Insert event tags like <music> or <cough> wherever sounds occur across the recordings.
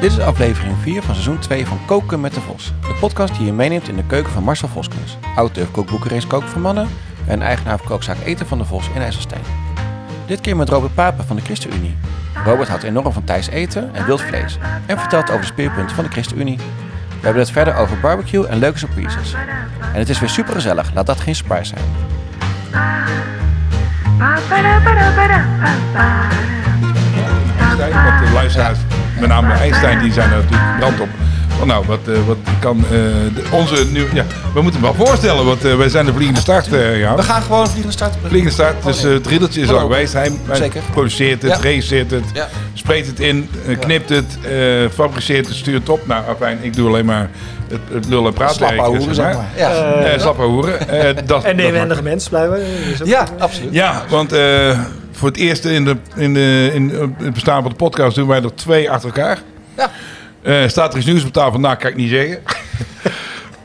Dit is aflevering 4 van seizoen 2 van Koken met de Vos. De podcast die je meeneemt in de keuken van Marcel Voskens. Auteur kookboekenrace Koken voor Mannen en eigenaar van kookzaak Eten van de Vos in IJsselstein. Dit keer met Robert Papen van de ChristenUnie. Robert houdt enorm van Thijs eten en wild vlees. En vertelt over de speerpunten van de ChristenUnie. We hebben het verder over barbecue en leuke surprises. En het is weer super gezellig, laat dat geen surprise zijn. De luisteraars, met name Einstein, die zijn er natuurlijk brand op. Van nou, wat, eh, wat kan eh, de- onze nieuwe... Ja, we moeten wel voorstellen, want eh, wij zijn de vliegende start, eh ja. We gaan gewoon vliegen starten. Vliegende start, dus eh, het riddeltje is Hallo. al geweest. Hij, produceert het, Ja. regisseert het, Ja. spreekt het in, knipt het, eh, fabriceert het, stuurt het op. Nou, afijn, ik doe alleen maar het, het lullen en praten. Slappe hoeren, zeg maar. Ja, Eh slappe hoeren. Dat, <laughs> En dat nevenwendige mens blijven. Dus ja absoluut. Ja, want eh, voor het eerst in, de, in, de, in het bestaan van de podcast doen wij er twee achter elkaar. Ja. Eh, staat er iets nieuws op tafel? Nou, kan ik niet zeggen. <laughs>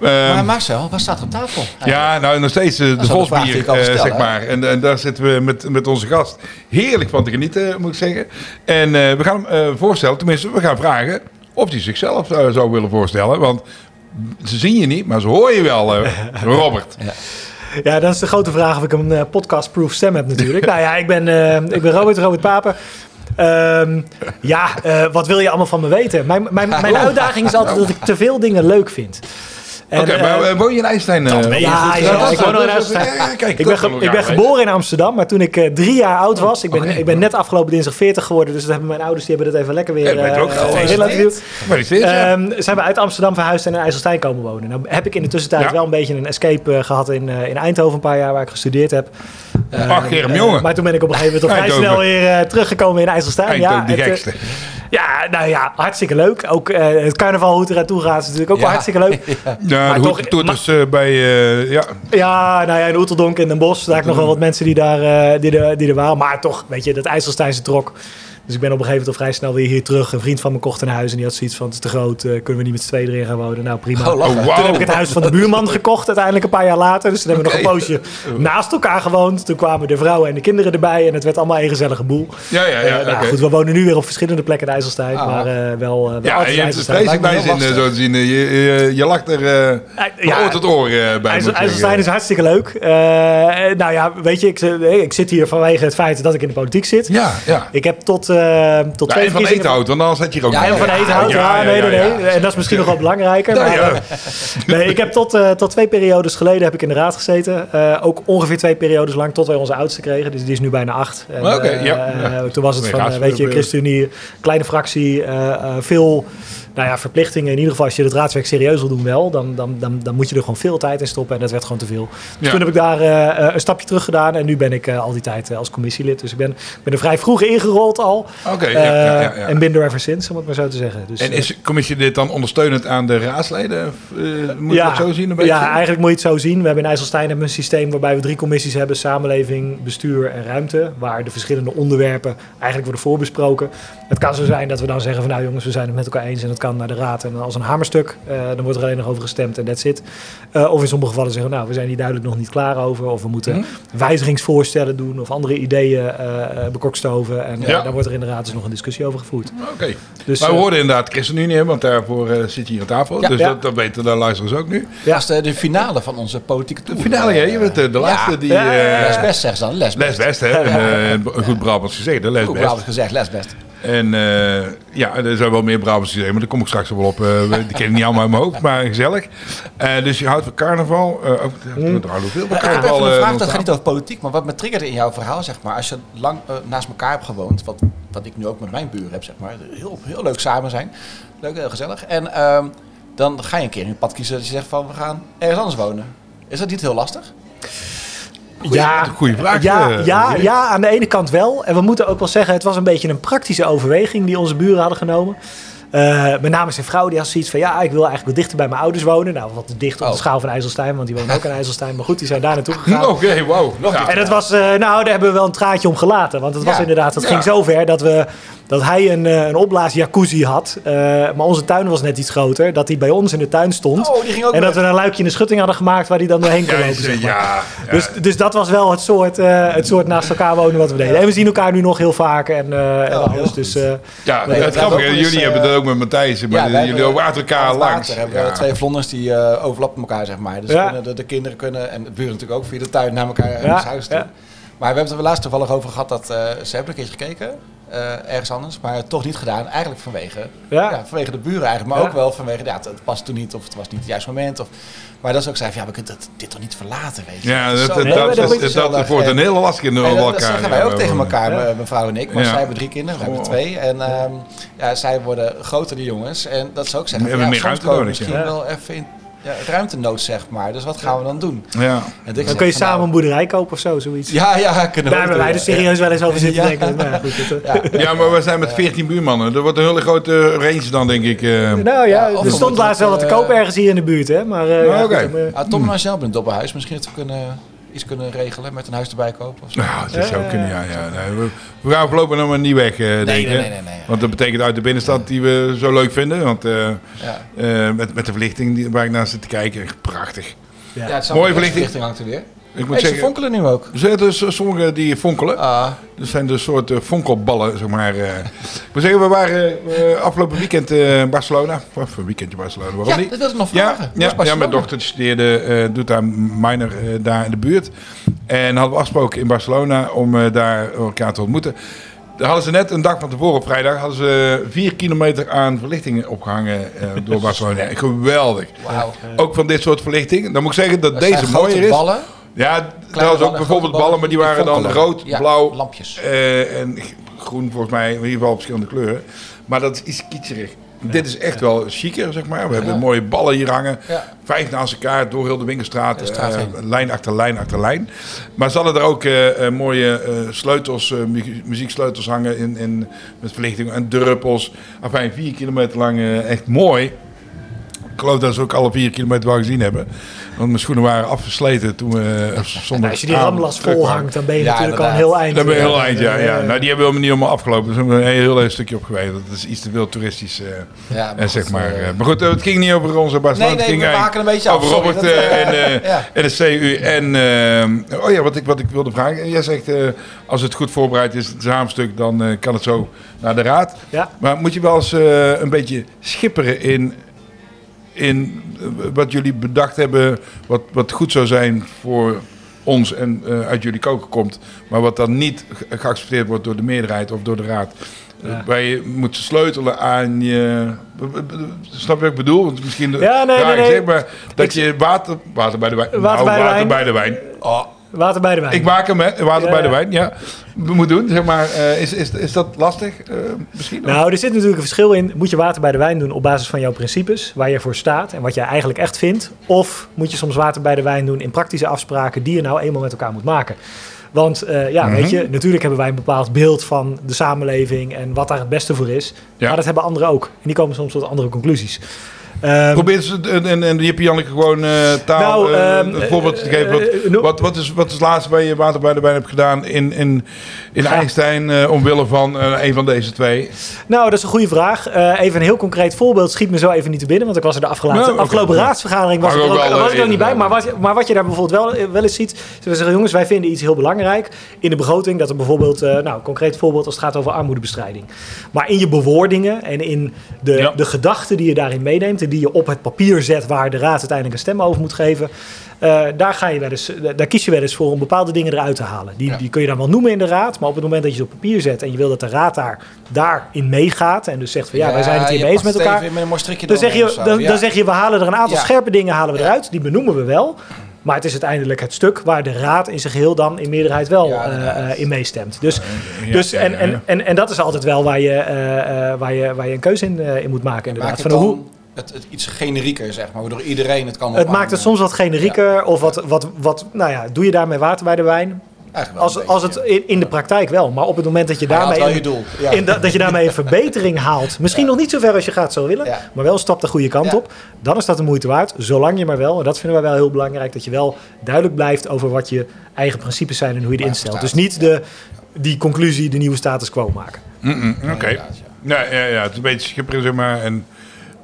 Ehm, Maar Marcel, wat staat er op tafel? ja, nou nog steeds eh, de altijd eh, zeg maar. En, en daar zitten we met, met onze gast heerlijk van te genieten, moet ik zeggen. En we gaan hem voorstellen, tenminste, we gaan vragen of hij zichzelf zou willen voorstellen. Want ze zien je niet, maar ze horen je wel, <laughs> Robert. Ja, dat is de grote vraag of ik een eh, podcast-proof stem heb natuurlijk. <laughs> nou ja, ik ben, eh, ik ben Robert, Robert Papen. Ehm, ja, eh, wat wil je allemaal van me weten? Mijn, mijn, mijn uitdaging is altijd dat ik te veel dingen leuk vind. Oké, maar eh, woon je in IJsselstein? eh, ja, ja, ik woon nog in IJsselstein. ja, ja, kijk, Ik ben, ge- ik ben geboren in Amsterdam, maar toen ik eh, drie jaar oud was, ik ben, ik ben net afgelopen dinsdag 40 geworden, dus dat hebben mijn ouders, die hebben dat even lekker weer... Ja, ik ben het ook eh, gefeliciteerd. ja. Ehm, zijn we uit Amsterdam verhuisd en in IJsselstein komen wonen. Nou heb ik in de tussentijd Ja. wel een beetje een escape eh, gehad in, eh, in Eindhoven een paar jaar waar ik gestudeerd heb. Ach, Germ, eh, jongen. maar toen ben ik op een gegeven moment al vrij snel weer eh, teruggekomen in IJsselstein. Eindhoven, die het, gekste. Ja, nou ja, hartstikke leuk. Ook eh, het carnaval, hoe het eruit toe gaat, is natuurlijk ook wel hartstikke leuk. <laughs> Ja, Maar de toch- hoetentoeters eh, bij... eh, ja, Ja, nou ja, in Oeteldonk in Den Bosch. Daar heb ik nog wel wat mensen die, daar, eh, die, er, die er waren. Maar toch, weet je, dat IJsselsteinse trok. Dus ik ben op een gegeven moment al vrij snel weer hier terug. Een vriend van me kocht een huis en die had zoiets van... het is te groot, eh, kunnen we niet met z'n tweeën erin gaan wonen? Nou, prima. Oh. Oh. Toen heb ik het huis van de buurman gekocht, uiteindelijk een paar jaar later. Dus toen hebben we nog een poosje naast elkaar gewoond. Toen kwamen de vrouwen en de kinderen erbij en het werd allemaal een gezellige boel. ja, ja. ja, Eh, nou goed, we wonen nu weer op verschillende plekken in IJsselstein. Ah. maar eh, wel, wel Ja, je hebt vreselijk bij zin zo te zien. Je, je, je lacht er ja, ja, het oor bij. IJssel- IJsselstein is hartstikke leuk. Nou ja, weet je, ik, ik zit hier vanwege het feit dat ik in de politiek zit. Ja, ja. Ik heb tot, tot Ja, twee en van verkiezingen... Etenhout, want anders had je ook Ja. En van Etenhout, ja, nee, nee, nee. En dat is misschien nog wel belangrijker. <laughs> Maar, eh, nee, ik heb tot, eh, tot twee periodes geleden heb ik in de raad gezeten. Eh, ook ongeveer twee periodes lang, tot wij onze oudste kregen. Dus die is nu bijna acht. En, Oké, eh, ja. eh, toen was het van, eh, weet je, ChristenUnie, kleine fractie, eh, eh, veel... Nou ja, verplichtingen. In ieder geval, als je het raadswerk serieus wil doen, wel. Dan, dan, dan, dan moet je er gewoon veel tijd in stoppen. En dat werd gewoon te veel. Dus Ja. toen heb ik daar eh, eh, een stapje terug gedaan. En nu ben ik eh, al die tijd als commissielid. Dus ik ben, ben er vrij vroeg ingerold al. Oké, ja, ja, En ben er ever sinds, om het maar zo te zeggen. Dus, En is commissie dit dan ondersteunend aan de raadsleden? Moet je dat zo zien een beetje? Ja, eigenlijk moet je het zo zien. We hebben in IJsselstein hebben een systeem waarbij we drie commissies hebben. Samenleving, bestuur en ruimte. Waar de verschillende onderwerpen eigenlijk worden voorbesproken. Het kan zo zijn dat we dan zeggen van nou jongens, we zijn het met elkaar eens. En het kan naar de raad en als een hamerstuk. eh, dan wordt er alleen nog over gestemd en that's it. Eh, of in sommige gevallen zeggen we nou, we zijn hier duidelijk nog niet klaar over. Of we moeten Hm. wijzigingsvoorstellen doen. Of andere ideeën eh, bekokstoven. En eh, Ja. daar wordt er in de raad dus nog een discussie over gevoerd. Oké. Dus, maar we hoorden inderdaad ChristenUnie, want daarvoor zit je hier aan tafel. Ja. dus Ja. Dat, dat weten de luisteraars ook nu. Ja. Dat is de, de finale van onze politieke tour. De finale, ja, je bent eh, de laatste die... Eh, Les best, zeggen ze dan. Les best. Les hè? <laughs> En, een goed Brabants gezegd, hè? Les Goed, best. Brabant gezegd, les best. En eh, ja, er zijn wel meer Brabants systemen, maar daar kom ik straks wel op. eh, die ken ik niet allemaal uit mijn hoofd, maar gezellig. Eh, dus je houdt van carnaval. eh ook, houden veel Ik carnaval. vraag, dat gaat niet over politiek, maar wat me triggerde in jouw verhaal, zeg maar, als je lang naast elkaar hebt gewoond, wat, wat ik nu ook met mijn buren heb, zeg maar, heel, heel leuk samen zijn, leuk, heel gezellig. En ehm, dan ga je een keer een pad kiezen dat je zegt van, we gaan ergens anders wonen. Is dat niet heel lastig? Ja, Goeie vraag. Ja, eh, ja, ja, aan de ene kant wel. En we moeten ook wel zeggen, het was een beetje een praktische overweging die onze buren hadden genomen. Eh, met name zijn vrouw, die had zoiets van... ja, ik wil eigenlijk wel dichter bij mijn ouders wonen. Nou, wat dicht op Oh. de schaal van IJsselstein, want die wonen ook in IJsselstein. Maar goed, die zijn daar naartoe gegaan. <laughs> Oké, wow. Ja. En dat was, eh, nou, daar hebben we wel een traatje om gelaten. Want het was Ja. inderdaad, Ja. ging zo ver dat, we, dat hij een, eh, een opblaas jacuzzi had. Eh, maar onze tuin was net iets groter. Dat hij bij ons in de tuin stond. Oh, die ging ook en dat we een luikje in de schutting hadden gemaakt waar hij dan doorheen kon lopen. Zeg maar. Dus, dus dat was wel het soort, het soort naast elkaar wonen wat we deden. En we zien elkaar nu nog heel vaak en, en Oh, alles. Dus, ja, het dat grappige, jullie hebben dat ook met Matthijs, maar Ja, jullie hebben- over achter elkaar het langs. water hebben we Ja. twee vlonders die eh, overlappen elkaar, zeg maar. Dus Ja. kunnen de, de kinderen kunnen, en de buren natuurlijk ook, via de tuin naar elkaar Ja, naar huis toe. ja. Maar we hebben het er laatst toevallig over gehad dat eh, ze hebben een keertje gekeken, eh, ergens anders, maar toch niet gedaan. Eigenlijk vanwege, Ja. ja. vanwege de buren eigenlijk, maar Ja. ook wel vanwege, ja, het, het past toen niet of het was niet het juiste moment. Of, maar dat is ook zei van, ja, we kunnen dat, dit toch niet verlaten, weet je. Ja, dat, dat, Nee, wordt een en- hele lastige in elkaar. dat, dat zeggen wij ja, ook tegen elkaar, Ja. me- mevrouw en ik. Maar Ja. zij hebben drie kinderen, we hebben twee. En ehm, ja, zij worden groter, die jongens. En dat ze ook zeggen, We hebben ja, meer soms ruimte komen we nodig, misschien ja. wel even in ja, ruimtenood, zeg maar. Dus wat gaan we dan doen? Ja. En ik Dan zeg kun je van, samen nou, een boerderij kopen of zo, zoiets. Ja, ja, kunnen we Daar hebben wij er ja. serieus wel eens over zitten Ja. denken. Nou, ja, goed, het, eh, Ja. ja, maar we zijn met 14 buurmannen. Er wordt een hele grote range dan, denk ik. eh. Nou ja, er we stond laatst wel wat het, te koop eh, ergens hier in de buurt, hè. Maar eh, eh, Ah, Tom en Angel hebben een doppelhuis. Misschien dat we kunnen, iets kunnen regelen met een huis erbij kopen. Of zo. Nou, dat zou Ja, kunnen, ja, ja. Nee, we, we gaan voorlopig nog maar niet weg, eh, denk nee, ik. nee, nee, nee, nee. Want dat betekent uit de binnenstad die we zo leuk vinden. Want eh, Ja. eh, met, met de verlichting die, waar ik naar zit te kijken, echt prachtig. ja. Ja, het Mooie Mooie verlichting. verlichting hangt er weer. Ik moet Hey, ze fonkelen nu ook. er zijn dus sommige die fonkelen. Ah, Dat zijn dus soort eh, fonkelballen, zeg maar. eh. Ik moet zeggen, we waren eh, afgelopen weekend eh, in Barcelona. Of een weekendje Barcelona, waarom ja, niet? dat ik nog vragen. Ja, ja, mijn dochter studeerde, eh, doet daar minor eh, daar in de buurt. En hadden we afgesproken in Barcelona om eh, daar elkaar te ontmoeten. Daar hadden ze net een dag van tevoren, op vrijdag, hadden ze vier kilometer aan verlichtingen opgehangen eh, door <laughs> Barcelona. Geweldig. Wauw. Ook van dit soort verlichting. Dan moet ik zeggen dat Dat deze mooier is. ballen. Ja, dat was ook bijvoorbeeld ballen, maar die waren dan rood, Ja, blauw Lampjes. eh, en groen volgens mij. In ieder geval verschillende kleuren. Maar dat is iets kitscherig. Dit is echt wel chiquer, zeg maar. We hebben mooie ballen hier hangen. Ja. Vijf naast elkaar door heel de winkelstraat. Eh, lijn achter lijn achter lijn. Maar ze hadden er ook eh, mooie eh, sleutels, eh, mu- muzieksleutels hangen in, in, met verlichting en druppels. Enfin, vier kilometer lang echt mooi. Ik geloof dat ze ook alle vier kilometer wel gezien hebben. Want mijn schoenen waren afgesleten toen we eh, zonder Nou, als je die ramlas vol hangt, dan ben je Ja, natuurlijk al een heel eind. dan ben je heel eind, ja. ja. Nou, die hebben we niet allemaal afgelopen. Dus we hebben een heel, heel stukje op geweest. Dat is iets te veel toeristisch, eh, Ja, maar eh, zeg goed, maar. maar goed, het ging niet over onze Barcelona. Nee, nee, het ging we maken een beetje af, over sorry, Robert dat, en, eh, ja. en de CU. En, eh, oh ja, wat ik, wat ik wilde vragen. Jij zegt, eh, als het goed voorbereid is, het samenstuk, dan eh, kan het zo naar de raad. Ja. Maar moet je wel eens eh, een beetje schipperen in, in eh, wat jullie bedacht hebben, wat, wat goed zou zijn voor ons en eh, uit jullie koken komt, maar wat dan niet ge- geaccepteerd wordt door de meerderheid of door de raad. Ja. Eh, Waar je moet sleutelen aan je. Snap je wat ik bedoel? Want misschien Ja, nee, nee, nee. gezegd, maar dat Ik- je water, water bij de wijn. Water bij de water wijn. bij de wijn. Oh, Water bij de wijn. Ik maak hem, hè? Water Ja, bij de wijn, ja. We moeten doen, zeg maar. eh, is, is, is dat lastig? eh, misschien? Nou, er zit natuurlijk een verschil in. Moet je water bij de wijn doen op basis van jouw principes, waar je voor staat en wat jij eigenlijk echt vindt? Of moet je soms water bij de wijn doen in praktische afspraken die je nou eenmaal met elkaar moet maken? Want eh, ja, Mhm. weet je, natuurlijk hebben wij een bepaald beeld van de samenleving en wat daar het beste voor is. Ja. Maar dat hebben anderen ook. En die komen soms tot andere conclusies. Ehm, Probeer ze en, en, Jippie Janneke gewoon eh, taal Nou, eh, ehm, een voorbeeld te geven. Wat, eh, no- wat, wat, is, wat is het laatste waar je water bij de wijn hebt gedaan in, in, in Ja. Einstein omwille van een van deze twee? Nou, dat is een goede vraag. Even een heel concreet voorbeeld schiet me zo even niet te binnen, want ik was er de afgelopen, Nou, afgelopen raadsvergadering was, ik er ook wel, was ik niet bij. Maar wat, maar wat je daar bijvoorbeeld wel, wel eens ziet, we zeggen jongens, wij vinden iets heel belangrijk in de begroting dat er bijvoorbeeld, nou, een concreet voorbeeld als het gaat over armoedebestrijding. Maar in je bewoordingen en in de, Ja. de gedachten die je daarin meeneemt en die je op het papier zet waar de raad uiteindelijk een stem over moet geven, eh, daar, ga je wel eens, daar kies je wel eens voor om bepaalde dingen eruit te halen. Die, Ja. die kun je dan wel noemen in de raad, maar op het moment dat je ze op papier zet en je wil dat de raad daar, daarin meegaat en dus zegt van ja, wij zijn het je hiermee eens met elkaar. Met Dan zeg, je, dan, Ja. dan zeg je, we halen er een aantal scherpe dingen halen we eruit. Die benoemen we wel. Maar het is uiteindelijk het stuk waar de raad in zijn geheel dan in meerderheid wel Ja, eh, eh, in meestemt. Dus, Ja, dus, en, en, en, en dat is altijd wel waar je, eh, eh, waar je, waar je een keuze in, eh, in moet maken. Inderdaad. Van dan hoe, het, het iets generieker, zeg maar, waardoor iedereen het kan het maakt het soms wat generieker. Of wat, wat, wat, nou ja, doe je daarmee water bij de wijn? Eigenlijk wel Als, als het in, in de praktijk wel. Maar op het moment dat je daarmee... je doel. Ja. in dat, dat je daarmee een <laughs> verbetering haalt. Misschien Ja. nog niet zo ver als je gaat zou willen, Ja. maar wel een stap de goede kant Ja. op. Dan is dat de moeite waard, zolang je maar wel, en dat vinden wij wel heel belangrijk, dat je wel duidelijk blijft over wat je eigen principes zijn en hoe je die instelt. Dus niet de, die conclusie, de nieuwe status quo maken. Mm-mm, Oké. Ja. Ja, ja, ja, het is een beetje schipper, zeg maar. En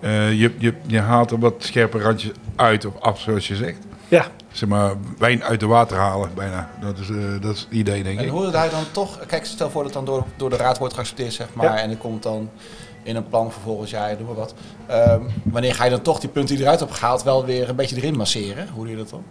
eh, je, je, je haalt er wat scherpe randjes uit of af, zoals je zegt. Ja, Zeg maar, wijn uit de water halen, bijna. Dat is, eh, dat is het idee, denk En ik. hoe hij dan toch... Kijk, stel voor dat dan door, door de raad wordt geaccepteerd, zeg maar. Ja. En er komt dan in een plan voor volgend jaar, noem maar wat. Ehm, wanneer ga je dan toch die punten die eruit hebt gehaald wel weer een beetje erin masseren? Hoe doe je dat dan?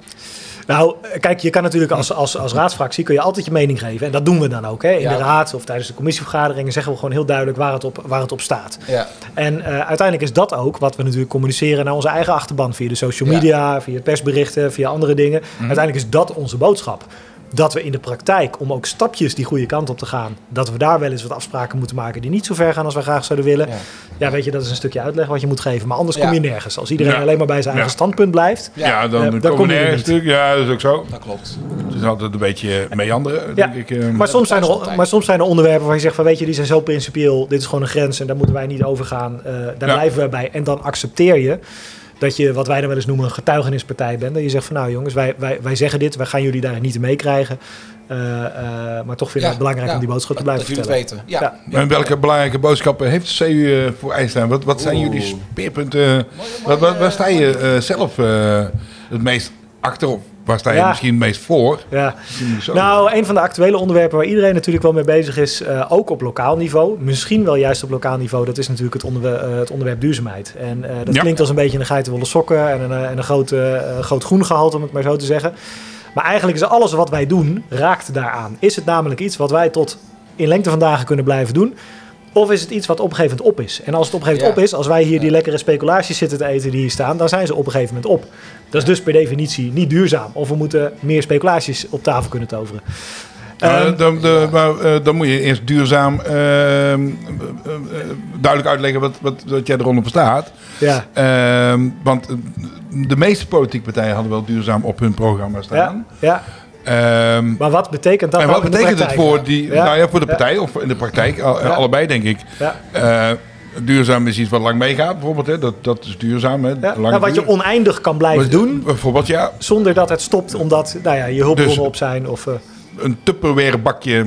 Nou, kijk, je kan natuurlijk als, als, als raadsfractie kun je altijd je mening geven. En dat doen we dan ook. Hè? In Ja. de raad of tijdens de commissievergaderingen zeggen we gewoon heel duidelijk waar het op, waar het op staat. Ja, En eh, uiteindelijk is dat ook wat we natuurlijk communiceren naar onze eigen achterban. Via de social Ja. media, via persberichten, via andere dingen. Uiteindelijk is dat onze boodschap. Dat we in de praktijk, om ook stapjes die goede kant op te gaan, dat we daar wel eens wat afspraken moeten maken die niet zo ver gaan als wij graag zouden willen. Ja. Ja, weet je, dat is een stukje uitleg wat je moet geven. Maar anders Ja. kom je nergens. Als iedereen Ja. alleen maar bij zijn eigen Ja. standpunt blijft. Ja, Ja, dan we kom je er nergens. Ja, dat is ook zo. dat klopt. Het is altijd een beetje meanderen, Ja, denk ik. eh. Maar soms, zijn er, altijd. maar soms zijn er onderwerpen waar je zegt van weet je, die zijn zo principieel, dit is gewoon een grens en daar moeten wij niet over gaan. Eh, daar Ja. blijven we bij. En dan accepteer je dat je, wat wij dan wel eens noemen, een getuigenispartij bent. Dat je zegt van nou jongens, wij, wij, wij zeggen dit, wij gaan jullie daar niet in meekrijgen. Eh, eh, maar toch vinden we het belangrijk ja, om die boodschap te dat- blijven Dat jullie vertellen. het weten. Ja. Ja. En welke belangrijke boodschappen heeft de CU eh, voor IJsland? Wat, wat zijn Oeh. jullie speerpunten? Wat, wat, waar sta je eh, zelf eh, het meest achter? Waar sta je Ja. misschien het meest voor? Ja. Nou, een van de actuele onderwerpen waar iedereen natuurlijk wel mee bezig is, eh, ook op lokaal niveau, misschien wel juist op lokaal niveau, dat is natuurlijk het, onderwerp, eh, het onderwerp duurzaamheid. En eh, dat Ja. klinkt als een beetje een geitenwolle sokken en een, en een groot, groot groen gehalte, om het maar zo te zeggen. Maar eigenlijk is alles wat wij doen, raakt daaraan. Is het namelijk iets wat wij tot in lengte van dagen kunnen blijven doen? Of is het iets wat op een gegeven moment op is? En als het op een gegeven moment Ja. op is, als wij hier die Ja. lekkere speculaties zitten te eten die hier staan, dan zijn ze op een gegeven moment op. Dat is dus per definitie niet duurzaam. Of we moeten meer speculaties op tafel kunnen toveren. Ehm, dan, de- maar, eh, dan moet je eerst duurzaam ehm, eh, eh, duidelijk uitleggen wat, wat, wat jij eronder verstaat. ja, Ehm, want de meeste politieke partijen hadden wel duurzaam op hun programma ja, staan. ja. Ehm, Maar wat betekent dat en nou wat in de betekent het voor, die, Ja. nou ja, voor de Ja. partij of in de praktijk? Ja. Allebei denk ik. Ja. Eh, duurzaam is iets wat lang meegaat, bijvoorbeeld. Hè? Dat, dat is duurzaam. Hè? Ja. Nou, wat je oneindig kan blijven Wat- doen, Bijvoorbeeld, ja, zonder dat het stopt omdat nou ja, je hulpbronnen Dus- op zijn. Of, eh, een Tupperware bakje.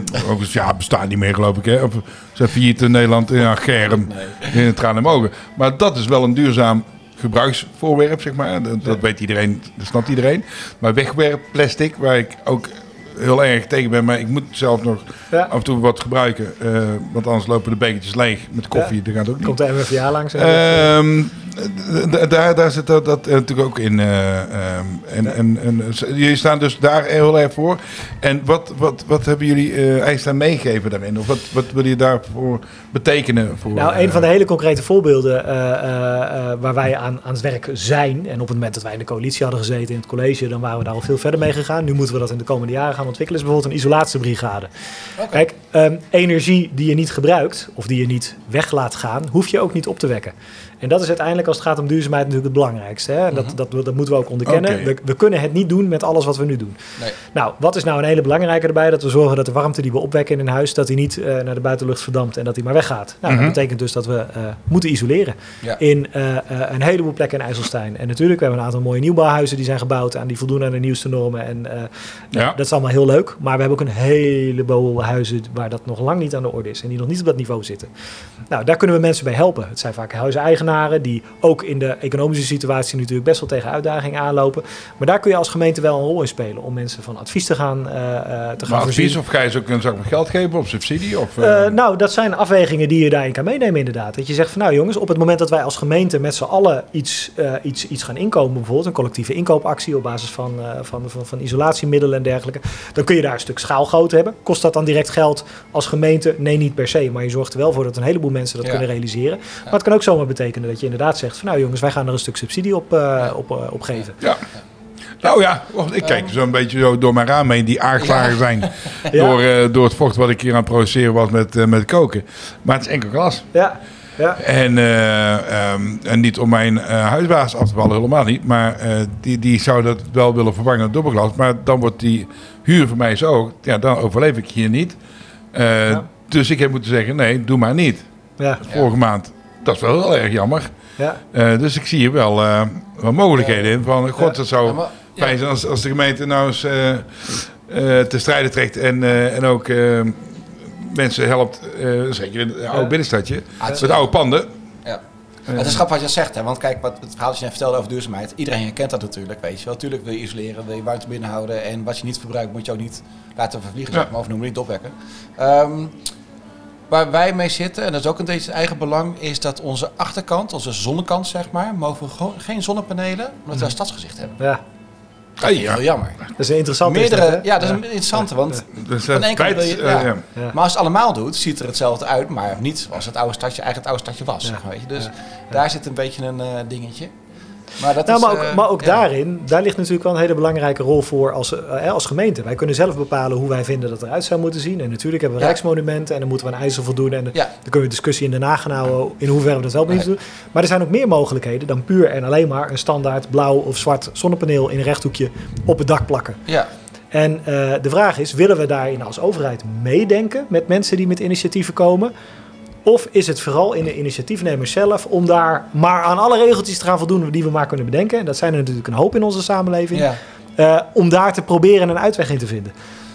Ja, bestaat niet meer, geloof ik. Hè? Of zijn failliet in Nederland. Ja, germ. In het tranen mogen. Maar dat is wel een duurzaam gebruiksvoorwerp, zeg maar. Dat, dat weet iedereen, dat snapt iedereen. Maar wegwerpplastic, waar ik ook heel erg tegen ben. Maar ik moet zelf nog ja, af en toe wat gebruiken. eh, want anders lopen de bekertjes leeg met koffie. Dat gaat ook niet. komt de MFVA langs. Daar, daar zit dat, dat eh, natuurlijk ook in. eh, ehm, en, en, jullie staan dus daar heel erg voor. En wat, wat, wat hebben jullie eh IJsland meegegeven daarin? Of wat, wat wil je daarvoor betekenen? Voor, Nou, eh, een van de hele concrete voorbeelden eh, eh, eh, waar wij aan, aan het werk zijn. En op het moment dat wij in de coalitie hadden gezeten in het college, dan waren we daar al veel verder mee gegaan. Nu moeten we dat in de komende jaren gaan ontwikkelen. Is bijvoorbeeld een isolatiebrigade. Oké. Kijk, ehm, energie die je niet gebruikt of die je niet weg laat gaan, hoef je ook niet op te wekken. En dat is uiteindelijk als het gaat om duurzaamheid natuurlijk het belangrijkste. Hè? En dat, dat, dat moeten we ook onderkennen. We, we kunnen het niet doen met alles wat we nu doen. Nee. Nou, wat is nou een hele belangrijke erbij? Dat we zorgen dat de warmte die we opwekken in een huis, dat die niet eh, naar de buitenlucht verdampt en dat die maar weggaat. Nou, Mhm. dat betekent dus dat we eh, moeten isoleren Ja. in eh, een heleboel plekken in IJsselstein. En natuurlijk, we hebben een aantal mooie nieuwbouwhuizen die zijn gebouwd en die voldoen aan de nieuwste normen. En Ja. dat is allemaal heel leuk. Maar we hebben ook een heleboel huizen waar dat nog lang niet aan de orde is en die nog niet op dat niveau zitten. Nou, daar kunnen we mensen bij helpen. Het zijn vaak die ook in de economische situatie natuurlijk best wel tegen uitdagingen aanlopen. Maar daar kun je als gemeente wel een rol in spelen om mensen van advies te gaan, eh, te gaan maar voorzien. advies of ga je ze ook een zak met geld geven of subsidie? Of, eh, nou, dat zijn afwegingen die je daarin kan meenemen, inderdaad. Dat je zegt van nou jongens, op het moment dat wij als gemeente met z'n allen iets, iets, iets gaan inkomen, bijvoorbeeld een collectieve inkoopactie op basis van, van, van, van isolatiemiddelen en dergelijke, dan kun je daar een stuk schaalgrootte hebben. Kost dat dan direct geld als gemeente? Nee, niet per se. Maar je zorgt er wel voor dat een heleboel mensen dat Ja. kunnen realiseren. Maar het kan ook zomaar betekenen dat je inderdaad zegt van nou jongens, wij gaan er een stuk subsidie op, eh, op, eh, op geven. ja. Nou ja, wacht, ik kijk zo'n beetje zo door mijn raam heen die aangeslagen zijn. <laughs> Ja. Door, eh, door het vocht wat ik hier aan het produceren was met, eh, met koken. Maar het is enkel glas. Ja, ja. En, eh, ehm, en niet om mijn eh, huisbaas af te vallen, helemaal niet. Maar eh, die, die zou dat wel willen vervangen door dubbelglas. Maar dan wordt die huur voor mij zo. Ja, dan overleef ik hier niet. Eh, Ja. Dus ik heb moeten zeggen, nee, doe maar niet. ja, Vorige maand. Dat is wel heel erg jammer. ja. Eh, dus ik zie hier wel, eh, mogelijkheden in. Van, god, dat zou maar- fijn zijn als, als de gemeente nou eens eh, te strijden trekt. En, en ook mensen helpt. zeker in het oude binnenstadje. Met oude panden. Ja. Het is grappig wat je zegt, hè? want kijk, wat het verhaal dat je net vertelde over duurzaamheid, iedereen herkent dat natuurlijk, weet je wel. Tuurlijk wil je isoleren, wil je warmte binnenhouden en wat je niet verbruikt moet je ook niet laten vervliegen, Ja. zeg maar, of noem maar niet opwekken. Ehm, Waar wij mee zitten, en dat is ook een beetje het eigen belang, is dat onze achterkant, onze zonnekant zeg maar, mogen we gewoon geen zonnepanelen, omdat we een stadsgezicht hebben. Ja, Dat vind ik heel jammer. dat is een interessante Meerdere, ja, dat is een interessante, want Dus dat ene kant feit, wil je- eh, ja. ja. Ja. Maar als het allemaal doet, ziet er hetzelfde uit, maar niet zoals het oude stadje eigenlijk het oude stadje was. Zeg maar, weet je. Dus daar zit een beetje een eh, dingetje. Maar, dat Nou, is, maar ook, eh, maar ook ja. daarin, daar ligt natuurlijk wel een hele belangrijke rol voor als, eh, als gemeente. Wij kunnen zelf bepalen hoe wij vinden dat het eruit zou moeten zien. En natuurlijk hebben we Ja. rijksmonumenten en dan moeten we aan eisen voldoen. En dan kunnen we discussie in Den Haag gaan houden in hoeverre we dat wel moeten doen. Maar er zijn ook meer mogelijkheden dan puur en alleen maar een standaard blauw of zwart zonnepaneel in een rechthoekje op het dak plakken. Ja, En eh, de vraag is, willen we daarin als overheid meedenken met mensen die met initiatieven komen? Of is het vooral in de initiatiefnemers zelf om daar maar aan alle regeltjes te gaan voldoen die we maar kunnen bedenken? En dat zijn er natuurlijk een hoop in onze samenleving. ja. Eh, om daar te proberen een uitweg in te vinden.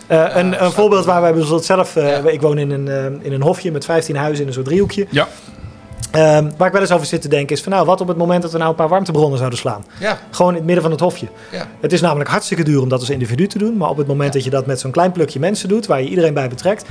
Eh, een een voorbeeld waar wij bijvoorbeeld zelf... eh, Ja. Ik woon in een, eh, in een hofje met 15 huizen in een soort driehoekje. Ja. Ehm, waar ik wel eens over zit te denken is van... nou, wat op het moment dat we nou een paar warmtebronnen zouden slaan? ja, Gewoon in het midden van het hofje. ja. Het is namelijk hartstikke duur om dat als individu te doen. Maar op het moment Ja. dat je dat met zo'n klein plukje mensen doet, waar je iedereen bij betrekt,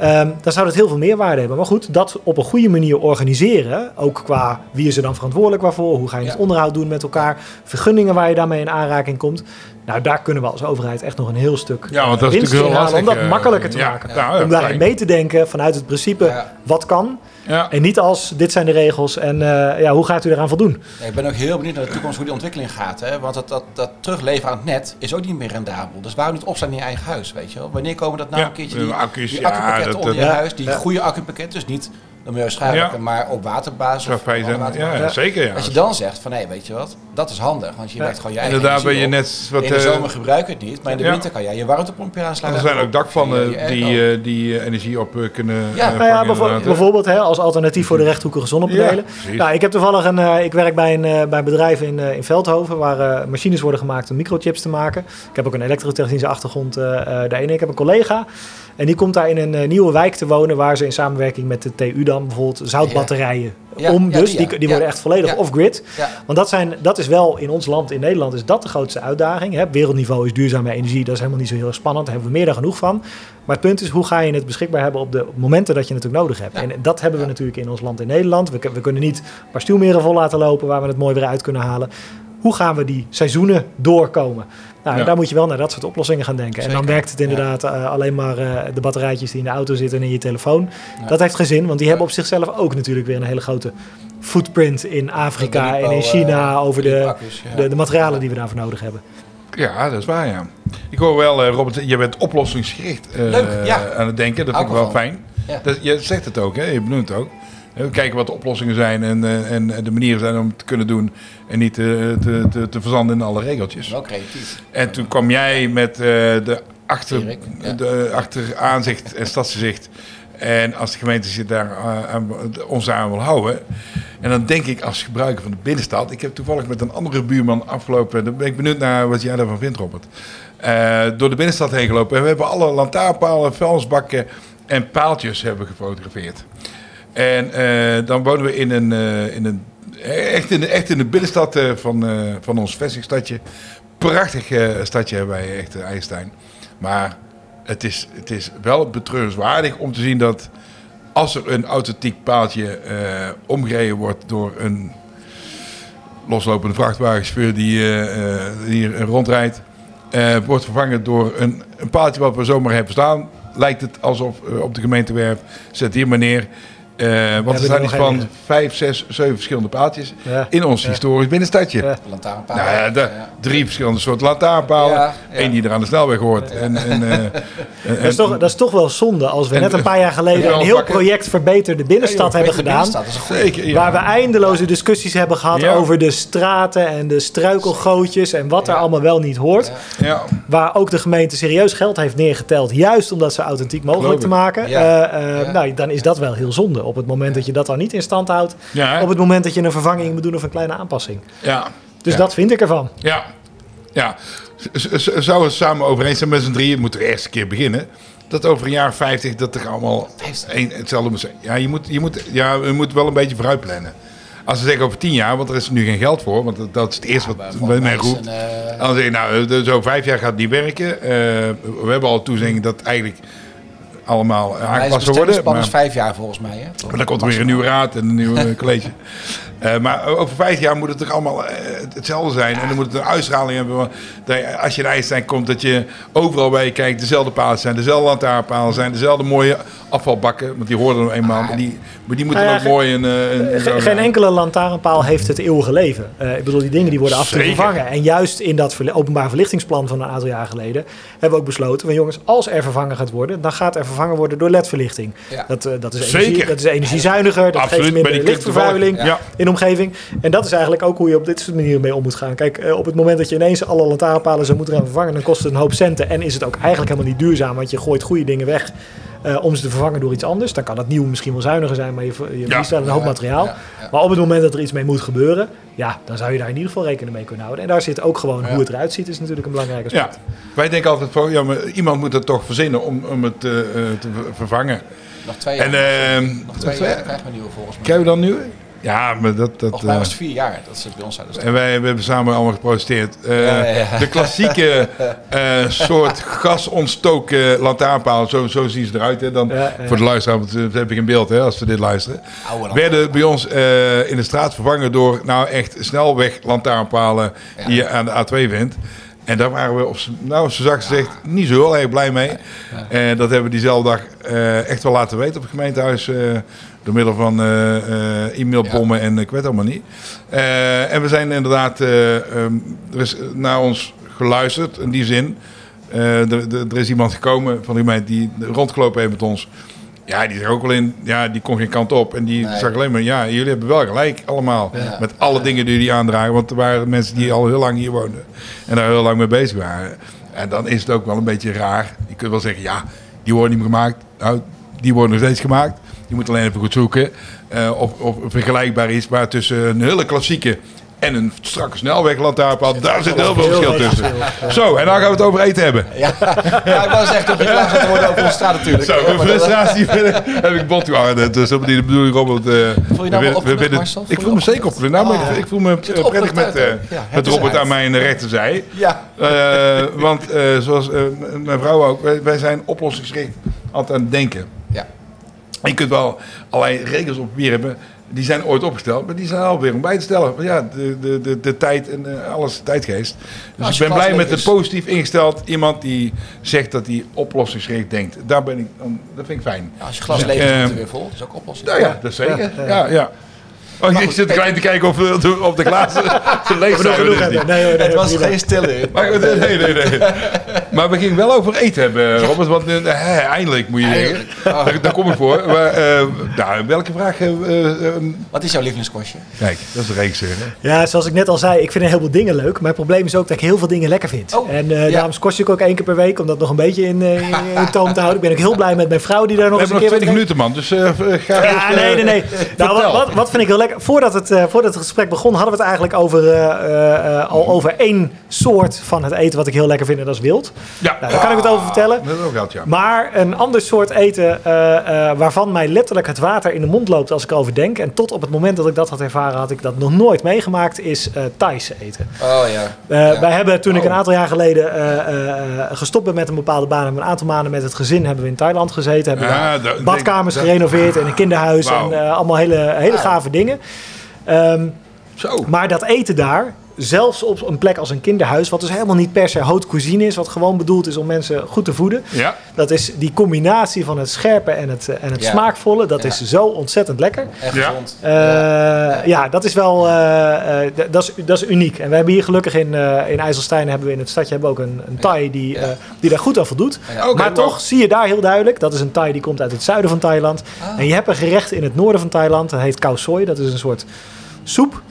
ehm, dan zou dat heel veel meerwaarde hebben. Maar goed, dat op een goede manier organiseren, ook qua wie is er dan verantwoordelijk waarvoor, hoe ga je Ja. het onderhoud doen met elkaar, vergunningen waar je daarmee in aanraking komt. Nou, daar kunnen we als overheid echt nog een heel stuk Ja, want dat is winst in halen om dat eh, makkelijker te ja, maken. ja, om daarin mee te denken vanuit het principe wat kan Ja. en niet als dit zijn de regels en eh, ja, hoe gaat u eraan voldoen? Ja, ik ben ook heel benieuwd naar de toekomst hoe die ontwikkeling gaat. Hè? Want dat, dat, dat terugleveren aan het net is ook niet meer rendabel. Dus waarom niet opstaan in je eigen huis, weet je wel? Wanneer komen dat nou Ja, een keertje die, accu's, die ja, accupakketten dat- onder je huis? Die Ja. goede accupakketten, dus niet de milieuschadelijke, Ja. maar op waterbasis. Of waterbasis. ja, zeker. Ja. Als je dan zegt van, hé, weet je wat? Dat is handig, want je Ja. werkt gewoon je eigen Inderdaad ben je net wat... In de eh, zomer gebruik je het niet, maar in de Ja. winter kan jij je warmtepompje er aansluiten. zijn ook dakpannen die, eh, die eh, energie op eh, kunnen Ja. Nou ja, bijvoorbeeld, hè. bijvoorbeeld hè, als alternatief voor de rechthoekige zonnepanelen. Nou, ik heb toevallig een. eh, ik werk bij een, eh, bij een bedrijf in, eh, in Veldhoven waar eh, machines worden gemaakt om microchips te maken. Ik heb ook een elektrotechnische achtergrond daarin. Ik heb een collega en die komt daar in een eh, nieuwe wijk te wonen waar ze in samenwerking met de TU dan bijvoorbeeld zoutbatterijen Ja, om. ja, dus die, die, worden echt volledig off-grid. Want dat, zijn, dat is wel in ons land, in Nederland, is dat de grootste uitdaging. Hè? Wereldniveau is duurzame energie, dat is helemaal niet zo heel erg spannend. Daar hebben we meer dan genoeg van. Maar het punt is, hoe ga je het beschikbaar hebben op de momenten dat je het ook nodig hebt? En dat hebben we natuurlijk in ons land in Nederland. We, we kunnen niet een paar stuwmeren vol laten lopen waar we het mooi weer uit kunnen halen. Hoe gaan we die seizoenen doorkomen? Nou, Ja. daar moet je wel naar dat soort oplossingen gaan denken. En dan werkt het inderdaad eh, alleen maar eh, de batterijtjes die in de auto zitten en in je telefoon. Ja. Dat heeft geen zin, want die hebben op zichzelf ook natuurlijk weer een hele grote footprint in Afrika en in China eh, over de, accu's, de, de materialen die we daarvoor nodig hebben. Ja, dat is waar, ja. Ik hoor wel, eh, Robert, je bent oplossingsgericht eh, Leuk, ja. aan het denken. Dat vind ik wel fijn. Ja. Dat, je zegt het ook, hè? je benoemt het ook. We kijken wat de oplossingen zijn en, eh, en de manieren zijn om het te kunnen doen. En niet eh, te, te, te verzanden in alle regeltjes. Wel creatief. En toen kwam jij met eh, de, achter, ja. de achteraanzicht en stadsgezicht. En als de gemeente zich daar aan, ons aan wil houden. En dan denk ik als gebruiker van de binnenstad. Ik heb toevallig met een andere buurman afgelopen. Dan ben ik benieuwd naar wat jij daarvan vindt, Robert. Door de binnenstad heen gelopen. En we hebben alle lantaarnpalen, vuilnisbakken en paaltjes hebben gefotografeerd. En eh, dan wonen we in een, eh, in een echt, in de, echt in de binnenstad eh, van, eh, van ons vestingstadje. Prachtig eh, stadje hebben wij, echt, IJstein. Maar het is, het is wel betreurenswaardig om te zien dat als er een authentiek paaltje eh, omgereden wordt door een loslopende vrachtwagenchauffeur die eh, eh, hier rondrijdt, eh, wordt vervangen door een, een paaltje wat we zomaar hebben staan. Lijkt het alsof eh, op de gemeentewerf zet hier maar neer. Eh, want er zijn iets nog van vijf, zes, zeven verschillende paaltjes Ja. in ons Ja. historisch binnenstadje. Ja. Lantaarnpalen. Nou ja, de, Ja. drie verschillende soorten lantaarnpalen. Ja, ja. Eén die er aan de snelweg hoort. En, en, eh, <laughs> en- Dat is, toch, dat is toch wel zonde als we En- net een paar jaar geleden Ja, een heel pakken. project Verbeter de Binnenstad Ja, hebben gedaan. binnenstad is een goeie. Zeker, ja. Waar we eindeloze discussies hebben gehad Ja. over de straten en de struikelgootjes en wat er allemaal wel niet hoort. Ja. ja. Waar ook de gemeente serieus geld heeft neergeteld, juist om dat zo authentiek mogelijk te maken. Ja. Eh, eh, Ja. Nou, dan is dat wel heel zonde. Op het moment dat je dat dan niet in stand houdt. Ja, Op het moment dat je een vervanging moet doen of een kleine aanpassing. ja. Dus Ja. dat vind ik ervan. Ja, ja. Zou het samen overeen zijn met z'n drieën, moeten we de eerste keer beginnen. Dat over een jaar 50 dat er allemaal een, hetzelfde moet zijn. Ja, je moet, je moet, ja, je moet wel een beetje vooruit plannen. Als ze zeggen over tien jaar, want er is nu geen geld voor, want dat, dat is het eerste wat bij mij roept. eh, Dan zeg je, nou, eh, zo vijf jaar gaat het niet werken. Eh, we hebben al toezegging dat eigenlijk allemaal aangepast worden. is vijf jaar volgens mij. Hè? maar dan komt er weer een nieuwe raad en een nieuw <laughs> college. Eh, maar over vijf jaar moet het toch allemaal eh, hetzelfde zijn. En dan moet het een uitstraling hebben. Dat als je in IJsselstein komt, dat je overal bij je kijkt, dezelfde palen zijn, dezelfde lantaarnpalen zijn, dezelfde mooie afvalbakken. Want die hoorden er eenmaal. Maar die, maar die moeten Nou ja, ook mooi Ge- zo geen enkele lantaarnpaal heeft het eeuwige leven. Eh, ik bedoel, die dingen die worden af en toe vervangen. En juist in dat openbaar verlichtingsplan van een aantal jaar geleden... hebben we ook besloten, van jongens, als er vervangen gaat worden... dan gaat er vervangen worden door ledverlichting. Ja. Dat, dat, is energie, dat is energiezuiniger, dat Absoluut, geeft minder lichtvervuiling Ja. in de omgeving. En dat is eigenlijk ook hoe je op dit soort manieren mee om moet gaan. Kijk, op het moment dat je ineens alle lantaarnpalen zou moeten gaan vervangen... dan kost het een hoop centen en is het ook eigenlijk helemaal niet duurzaam... want je gooit goede dingen weg... eh, om ze te vervangen door iets anders. Dan kan dat nieuw misschien wel zuiniger zijn, maar je, je verliest wel een hoop materiaal. ja, ja. Maar op het moment dat er iets mee moet gebeuren, ja, dan zou je daar in ieder geval rekening mee kunnen houden. En daar zit ook gewoon hoe het eruit ziet, is natuurlijk een belangrijk Ja, aspect. wij denken altijd van, ja, maar iemand moet het toch verzinnen om, om het eh, eh, te ver- vervangen. Nog twee jaar. En nog twee jaar dan krijgen we een nieuwe volgens mij. krijgen we dan nu? Ja, maar dat... dat Volgens mij was eh, het vier jaar dat ze het bij ons zouden en wij we hebben samen allemaal geprotesteerd. Eh, Ja, ja, ja. De klassieke <laughs> eh, soort gasontstoken lantaarnpaal, zo, zo zien ze eruit. Hè? Dan, Ja, ja. Voor de luisteraar, want dat heb ik in beeld hè, als ze dit luisteren. Werden bij ons eh, in de straat vervangen door nou echt snelweg lantaarnpalen Ja. die je aan de A2 vindt. En daar waren we, op, nou, zo zacht gezegd, niet zo heel erg blij mee. En dat hebben we diezelfde dag eh, echt wel laten weten op het gemeentehuis. Eh, door middel van eh, eh, e-mailbommen en ik weet allemaal niet. Eh, en we zijn inderdaad, eh, ehm, er is naar ons geluisterd in die zin. Eh, er, is iemand gekomen van de gemeente die rondgelopen heeft met ons. Ja, die zag ook wel in, ja, die kon geen kant op. En die Nee. zag alleen maar, ja, jullie hebben wel gelijk allemaal. Ja. Met alle dingen die jullie aandragen. Want er waren mensen die al heel lang hier woonden. En daar heel lang mee bezig waren. En dan is het ook wel een beetje raar. Je kunt wel zeggen, ja, die worden niet meer gemaakt. Nou, die worden nog steeds gemaakt. Je moet alleen even goed zoeken eh, of, of vergelijkbaar is. Maar tussen een hele klassieke en een strakke snelweglantaarnpaal, daar zit heel veel verschil tussen. Zo, en dan gaan we het over eten hebben. Ja, ja ik wou zeggen, dat je klaar worden over onze straat natuurlijk. Zo, mijn dat- frustratie heb ik bot gehouden. Dus dat is de bedoeling, Robert. eh, Voel je nou we- Marcel? Ik voel me zeker. Nou, maar Ah, ik- ja. ik voel me eh, prettig met? Ja, het met Robert aan mijn rechterzij. Ja, want zoals mijn vrouw ook, wij, wij zijn oplossingsgericht altijd aan het denken. Je kunt wel allerlei regels op papier hebben, die zijn ooit opgesteld, maar die zijn alweer om bij te stellen. Want ja, de, de, de, de tijd en eh, alles tijdgeest. Dus ik ben blij met is- positief ingesteld iemand die zegt dat hij oplossingsgericht denkt. Daar ben ik, dat vind ik fijn. Als je glas Dus, leeg is, het weer vol. Dat is ook oplossing. Nou ja, dat zeker. Ja, Ja, ja. Oh, ik goed, zit klein te kijken of, we- of de glazen leeg We zijn. niet. Nee, nee, Het was geen stille. Maar, nee, nee, nee, nee. maar we gingen wel over eten hebben, Robert. Want eh, hè, eindelijk moet je. Eindelijk. Daar, daar kom ik voor. Maar, eh, nou, welke vraag? eh, eh, eh, Wat is jouw lievelingskostje? kijk, dat is de reeks. hè. Ja, zoals ik net al zei, ik vind een heleboel dingen leuk. Mijn probleem is ook dat ik heel veel dingen lekker vind. Oh, en eh ja. daarom kost ik ook één keer per week, om dat nog een beetje in, eh, <laughs> toom te houden. Ik ben ook heel blij met mijn vrouw die daar nog We eens een hebben nog keer 20 mee- minuten, man. Dus eh, ga Ja, eens, nee, nee, nee. Nou, wat, wat, wat vind ik heel lekker? Voordat het, eh, voordat het gesprek begon, hadden we het eigenlijk over, eh, eh, eh, al over één soort van het eten wat ik heel lekker vind. En dat is wild. Ja, Nou, daar kan ik het over vertellen. dat ik ook gehad, ja. Maar een ander soort eten eh, eh, waarvan mij letterlijk het water in de mond loopt als ik erover denk. En tot op het moment dat ik dat had ervaren, had ik dat nog nooit meegemaakt, is eh Thaise eten. Oh ja. Eh, Ja. Wij hebben toen ik een Oh. aantal jaar geleden eh, eh, eh, gestopt ben met een bepaalde baan, hebben we een aantal maanden met het gezin hebben we in Thailand gezeten. Hebben dat- badkamers dat- gerenoveerd en een kinderhuis en eh, allemaal hele, hele gave dingen. Ehm, Zo. maar dat eten daar, zelfs op een plek als een kinderhuis, wat dus helemaal niet per se haute cuisine is, wat gewoon bedoeld is om mensen goed te voeden. Ja. Dat is die combinatie van het scherpe en het, eh, en het Ja. smaakvolle. Dat Ja. is zo ontzettend lekker. Echt Ja. gezond. Eh, ja. dat is wel eh, eh, dat, is, dat is uniek. En we hebben hier gelukkig in, eh, in IJsselstein, hebben we in het stadje hebben we ook een, een Thai die, Ja. eh, die daar goed aan voldoet. Maar toch zie je daar heel duidelijk, dat is een Thai die komt uit het zuiden van Thailand. Ah. En je hebt een gerecht in het noorden van Thailand, dat heet khao soi. Dat is een soort soep.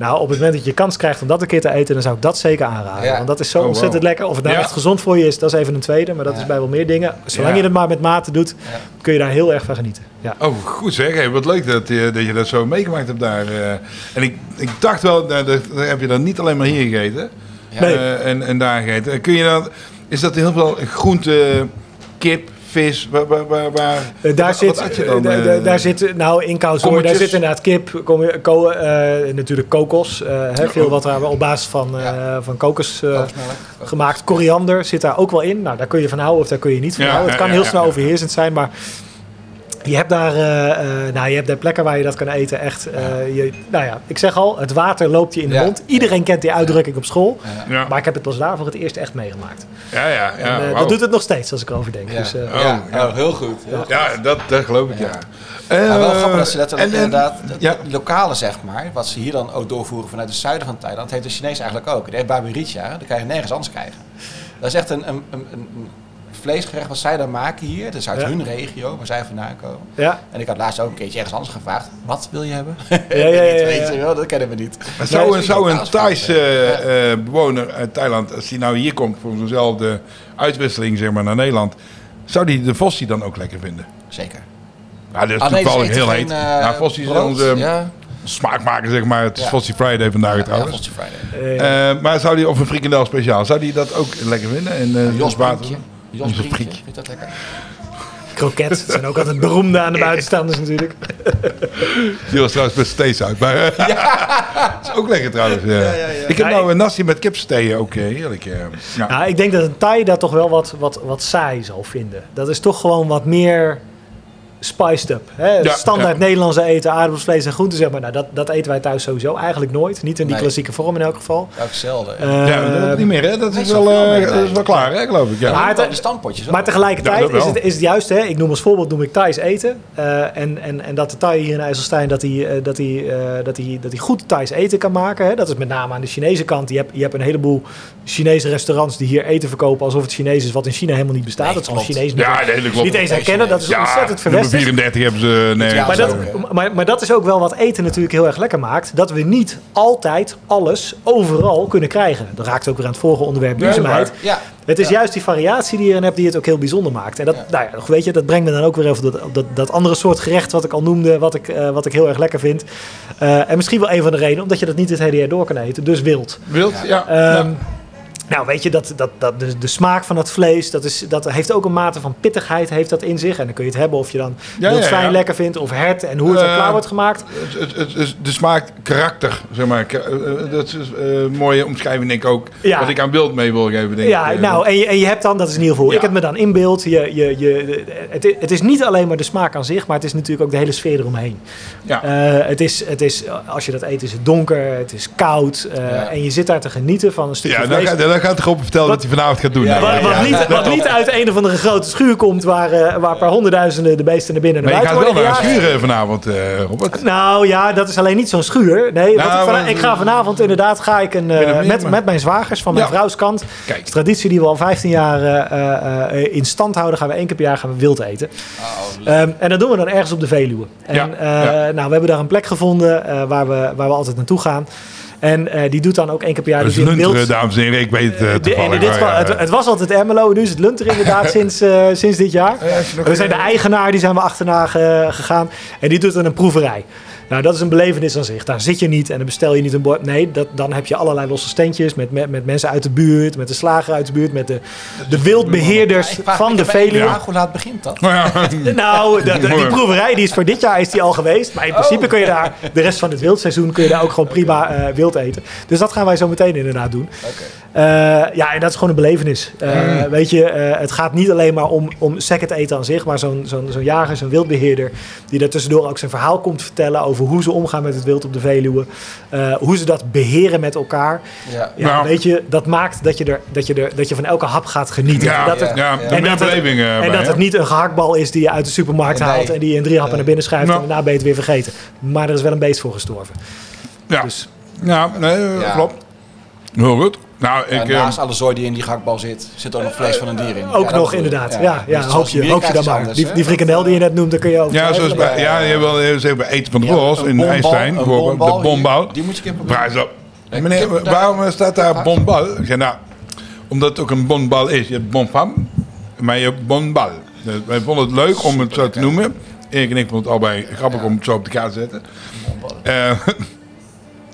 Nou, op het moment dat je kans krijgt om dat een keer te eten, dan zou ik dat zeker aanraden. Ja. Want dat is zo Oh, wow. ontzettend lekker. Of het nou Ja. echt gezond voor je is, dat is even een tweede. Maar dat Ja. is bij wel meer dingen. Zolang Ja. je het maar met mate doet, Ja. kun je daar heel erg van genieten. Ja. Oh, goed zeg. Hey, wat leuk dat je, dat je dat zo meegemaakt hebt daar. eh. en ik, ik dacht wel, nou, dat, dat heb je dan niet alleen maar hier gegeten. Ja. Nee. eh, en, en daar gegeten. Kun je dan, is dat heel veel groente, kip, vis? Waar, waar, daar zit, dan, daar- zit, nou in daar zit inderdaad kip, kom, ko, eh, natuurlijk kokos, eh, veel wat daar op basis van, eh, van kokos gemaakt. Koriander zit daar ook wel in. Nou, daar kun je van houden of daar kun je niet van houden. Het kan heel snel overheersend zijn, maar je hebt daar, eh, eh, nou, je hebt daar plekken waar je dat kan eten. Echt, eh, je, nou ja, ik zeg al, het water loopt je in de Ja. mond. Iedereen kent die uitdrukking op school. Ja. Ja, Maar ik heb het pas daar voor het eerst echt meegemaakt. ja, ja. ja, en, dat doet het nog steeds als ik erover denk. Ja. Dus, eh, Oh, ja, ja. oh, heel goed. Heel goed. Ja, dat, dat geloof ik, ja. Ja, wel Eh, grappig dat ze letterlijk inderdaad, ja. lokale zeg maar, wat ze hier dan ook doorvoeren vanuit het zuiden van Thailand, heeft de Chinees eigenlijk ook. Die heeft Babiricha, dat kan je nergens anders krijgen. Dat is echt een, een, een, een vleesgerecht wat zij dan maken hier. Dat is uit Ja. hun regio, waar zij vandaan komen. ja. En ik had laatst ook een keertje ergens anders gevraagd. Wat wil je hebben? Ja, ja, <laughs> ja, ja, Weet je wel, dat kennen we niet. Maar zou, Nee, zou een Thaise eh, eh, bewoner uit Thailand, als die nou hier komt voor zo'nzelfde uitwisseling zeg maar, naar Nederland, zou die de Fossi dan ook lekker vinden? Zeker. Ja, dat is Ah, toevallig heel geen, heet. ja, Fossi is onze Ja, smaakmaker, zeg maar. Het is Ja. Fossi Friday vandaag ja, trouwens. Friday. Eh, maar zou die, of een frikandel speciaal, zou die dat ook lekker vinden? En, eh, Jos water? Jos Brinkje, vind je dat lekker? kroket zijn ook altijd beroemde aan de <laughs> buitenstaanders natuurlijk. Die was trouwens met steeds uit. Maar dat <laughs> is ook lekker trouwens. Ja. ja, ja. Ik heb nou een nasi met kipsteen ook eh, heerlijk. eh. Ja. Nou, ik denk dat een Thai dat toch wel wat, wat, wat saai zal vinden. Dat is toch gewoon wat meer spiced up. Hè? Ja, Standaard ja. Nederlandse eten, aardappelsvlees en groenten, zeg maar. Nou, dat, dat eten wij thuis sowieso eigenlijk nooit. Niet in die Nee. klassieke vorm in elk geval. Ook zelden. Eh, ja, dat is niet meer hè. Dat is wel, eh, dat is wel klaar hè, geloof ik. Ja. Maar maar het- het, die standpotjes. Maar tegelijkertijd is, het, is het juist, hè, ik noem als voorbeeld noem ik Thais eten. Eh, en, en, en dat de Thai hier in IJsselstein dat hij, eh, dat hij, eh, dat hij, dat hij goed Thais eten kan maken. Hè. Dat is met name aan de Chinese kant. Je hebt, je hebt een heleboel Chinese restaurants die hier eten verkopen alsof het Chinees is wat in China helemaal niet bestaat. Nee, dat zal. Chinees niet, Ja, nee, dat klopt. niet eens herkennen. Dat is Ja, ontzettend verwesterd. 34 hebben ze nergens. Ja, Maar dat, maar, maar dat is ook wel wat eten natuurlijk heel erg lekker maakt. Dat we niet altijd alles overal kunnen krijgen. Dat raakt ook weer aan het vorige onderwerp Nee, duurzaamheid. Ja, Het is Ja. juist die variatie die je erin hebt die het ook heel bijzonder maakt. En dat, Ja. nou ja, weet je, dat brengt me dan ook weer over dat, op dat, dat andere soort gerecht wat ik al noemde, wat ik, eh, wat ik heel erg lekker vind. Eh, en misschien wel een van de redenen, omdat je dat niet het hele jaar door kan eten. Dus wild. Wild, ja. Ehm, Nou, weet je, dat, dat, dat, de, de smaak van het vlees, dat, is, dat heeft ook een mate van pittigheid heeft dat in zich. En dan kun je het hebben of je dan Ja, wild ja, zwijn ja. lekker vindt of hert en hoe het dan Eh, klaar wordt gemaakt. Het, het, het, de smaak karakter, zeg maar. Eh, eh, Dat is een mooie omschrijving, denk ik ook. Ja. Wat ik aan beeld mee wil geven, denk Ja, ik. nou, en je, en je hebt dan, dat is in ieder geval, ik heb me dan in beeld. Je, je, je, het, het is niet alleen maar de smaak aan zich, maar het is natuurlijk ook de hele sfeer eromheen. ja. Het is, het is, als je dat eet, is het donker, het is koud. En je zit daar te genieten van een stukje vlees. Gaat, dan gaat de groep vertellen Wat- hij vanavond gaat doen. Ja, Nou, Wat, niet, wat niet uit een of andere grote schuur komt waar, eh, waar per honderdduizenden de beesten naar binnen en Maar je gaat wel naar een gejaagd. schuur vanavond, eh, Robert. Nou ja, dat is alleen niet zo'n schuur. Nee, Nou, ik, ga vanavond inderdaad ga ik een, eh, met, met mijn zwagers van mijn Ja. vrouwskant. Kijk. Traditie die we al 15 jaar in stand houden. Gaan we één keer per jaar gaan we wild eten. Oh, Ehm, en dat doen we dan ergens op de Veluwe. En, Ja. Nou, we hebben daar een plek gevonden waar, we, waar we altijd naartoe gaan. En eh, die doet dan ook één keer per jaar. Doet hij een Lunteren, wild- dames en heren. Ik weet het eh, en in dit wel, geval, ja, het, ja. het was altijd Ermelo, nu is het Lunter inderdaad sinds, eh, sinds dit jaar. We zijn de eigenaar, die zijn we achterna ge- gegaan. En die doet dan een proeverij. Nou, dat is een belevenis aan zich. Daar zit je niet en dan bestel je niet een bord. Nee, dat, dan heb je allerlei losse standjes met, met, met mensen uit de buurt, met de slager uit de buurt, met de, de wildbeheerders ik vraag van de Veluwe. Hoe laat begint dat? Maar ja, <laughs> Nou, de- de- die proeverij die is voor dit jaar is die al geweest. Maar in principe kun je daar de rest van het wildseizoen kun je daar ook gewoon prima eh, wild eten. Dus dat gaan wij zo meteen inderdaad doen. Oké. Eh, ja, en dat is gewoon een belevenis. Eh, Weet je, eh, het gaat niet alleen maar om, om sec het eten aan zich, maar zo'n zo'n zo'n jager, zo'n wildbeheerder, die daar tussendoor ook zijn verhaal komt vertellen over hoe ze omgaan met het wild op de Veluwe. Eh, hoe ze dat beheren met elkaar. Ja. Ja, Nou. weet je, dat maakt dat je, er, dat, je er, dat je van elke hap gaat genieten. ja, En dat het, ja, En dat het- beleving eh, en bij, dat het niet een gehaktbal is die je uit de supermarkt Nee. haalt en die je in drie happen Nee. naar binnen schuift Nou. en daarna ben je het weer vergeten. Maar er is wel een beest voor gestorven. Ja, Dus ja nee, eh, Ja. klopt. Heel goed. Nou, ik... eh, naast alle zooi die in die gehaktbal zit, zit ook nog vlees van een dier in. ook Ja, nog inderdaad. Ja, ja, Dus hoop, je, hoop je dan maar. die, die frikandel die je net noemde, kun je ook. ja, zoals bij, ja, je wil even bij eten van de Bos een in bonbal, IJstein, een bijvoorbeeld, bonbal de bonbal. hier, Die moet je een keer proberen. Nee, Meneer, waarom staat daar Ah. bonbal? Ik zeg, nou, omdat het ook een bonbal is. Je hebt bonfam, maar je hebt bonbal. Dus wij vonden het leuk om het zo te noemen. Erik en ik vonden het allebei grappig Ja. om het zo op de kaart te zetten. Eh,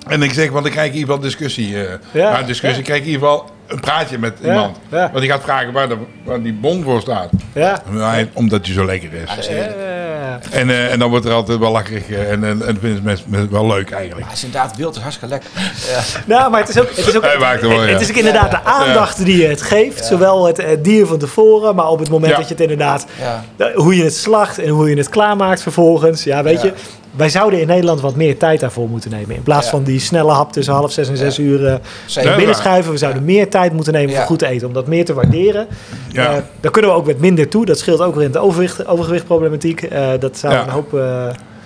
en ik zeg, want ik krijg in ieder geval discussie. eh Ja. nou, discussie, ik krijg in ieder geval een praatje met Ja, iemand. ja. Want die gaat vragen waar, de, waar die bon voor staat. Ja. Omdat hij zo lekker is. Eh, En, eh, en dan wordt er altijd wel lacherig eh, en, en, en vinden mensen mensen wel leuk eigenlijk. Hij is inderdaad wild, het is hartstikke lekker. Ja. Nou, maar het is ook, het is ook, wel, het, ja. het is ook inderdaad de aandacht die je het geeft. Zowel het, het dier van tevoren, maar op het moment Ja. dat je het inderdaad... Ja. Hoe je het slacht en hoe je het klaarmaakt vervolgens. Ja, weet Ja. je... Wij zouden in Nederland wat meer tijd daarvoor moeten nemen. In plaats Ja. van die snelle hap tussen half zes en zes uur eh Zeker. naar binnen schuiven. We zouden meer tijd moeten nemen Ja. voor goed eten. Om dat meer te waarderen. Ja. Eh, daar kunnen we ook met minder toe. Dat scheelt ook weer in de overwicht, overgewichtproblematiek. Eh, dat zou Ja. een hoop... eh,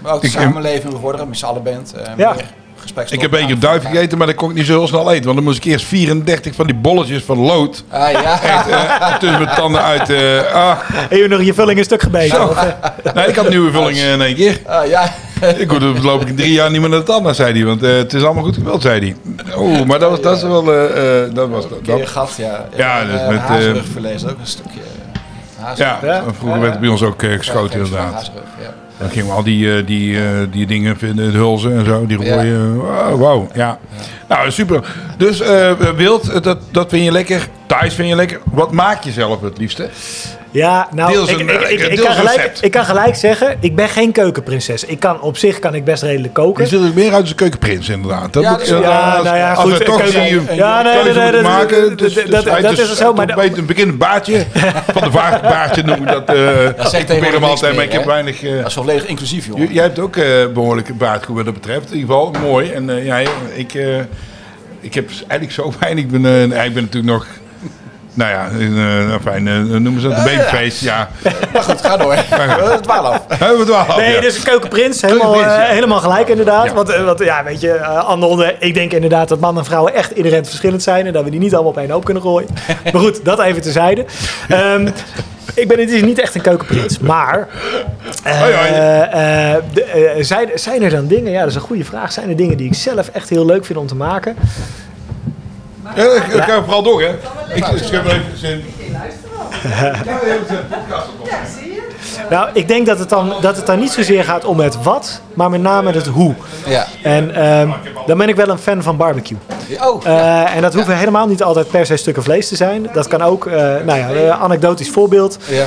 Maar ook de Ik- samenleving bevorderen, met z'n allen bent. eh Ja. meer gespreksstof. Ik heb één keer duif gegeten, maar dat kon ik niet zo heel snel eten. Want dan moest ik eerst 34 van die bolletjes van lood Ah, ja. <laughs> eh, tussen mijn tanden uit. eh, ah. en je nog je vulling een stuk gebeten. Of, eh, Nee, ik had nieuwe vullingen in één keer. Ah, ja. <laughs> Ik er loop ik drie jaar niet meer naar de tandarts, zei hij. Want eh, het is allemaal goed gewild, zei hij. Oeh, maar dat was, dat is wel... eh, eh, dat was dat. Een keer gat, ja. Ja, dus met, eh, hazenrugverlees, ook een stukje uh. Ja, Ja. vroeger werd het bij ons ook geschoten Ja, inderdaad. ja. Dan gingen we al die, eh, die, eh, die dingen vinden, de hulzen en zo, die Ja. rode. Wow, wow, ja. Nou, super. Dus eh, wild, dat, dat vind je lekker. Thais vind je lekker. Wat maak je zelf het liefste? Ja, nou, Deels ik, een- ik, ik, deels ik een kan gelijk, recept. ik kan gelijk zeggen, ik ben geen keukenprinses. Ik kan, op zich kan ik best redelijk koken. Je zit ook meer uit de keukenprins inderdaad. Dat Ja, moet, eh, ja, nou ja, als goed, we toch zie je Ja, nee, nee, nee, maken. dat- Dus, dat- dus dat- dat is zo, maar dat- Een bekend baardje. <laughs> Van de vaartbaardje noem ik dat. eh, ik probeer hem altijd, maar ik heb weinig... eh, Dat is volledig inclusief, jongen. J- Jij hebt ook eh behoorlijk baardgoed wat dat betreft. In ieder geval, mooi. En eh, ja, ik, eh, ik heb eigenlijk zo weinig. Ik ben, eh, ik ben natuurlijk nog... Nou ja, uh, fijn, eh, noemen ze dat een babyface. Ja, Maar goed, ga door. We dwalen af. hebben we het wel af, Nee, ja. dus keukenprins, helemaal, Keukenprins, ja. helemaal gelijk inderdaad. Ja. Want, want ja, weet je, onder, ik denk inderdaad dat mannen en vrouwen echt inherent verschillend zijn. En dat we die niet allemaal op één hoop kunnen gooien. <laughs> maar goed, dat even terzijde. Ehm ik ben het is niet echt een keukenprins, maar... eh, eh, de- eh, zijn, zijn er dan dingen, ja dat is een goede vraag. Zijn er dingen die ik zelf echt heel leuk vind om te maken? Ja, ik, ik ga vooral door, hè. Ik, ik schrijf even zin. Nou, ik denk dat het, dan, dat het dan niet zozeer gaat om het wat, maar met name het hoe. Ja. En ehm, dan ben ik wel een fan van barbecue. Oh, Eh, en dat hoeven helemaal niet altijd per se stukken vlees te zijn. Dat kan ook, eh, nou ja, een anekdotisch voorbeeld. ja.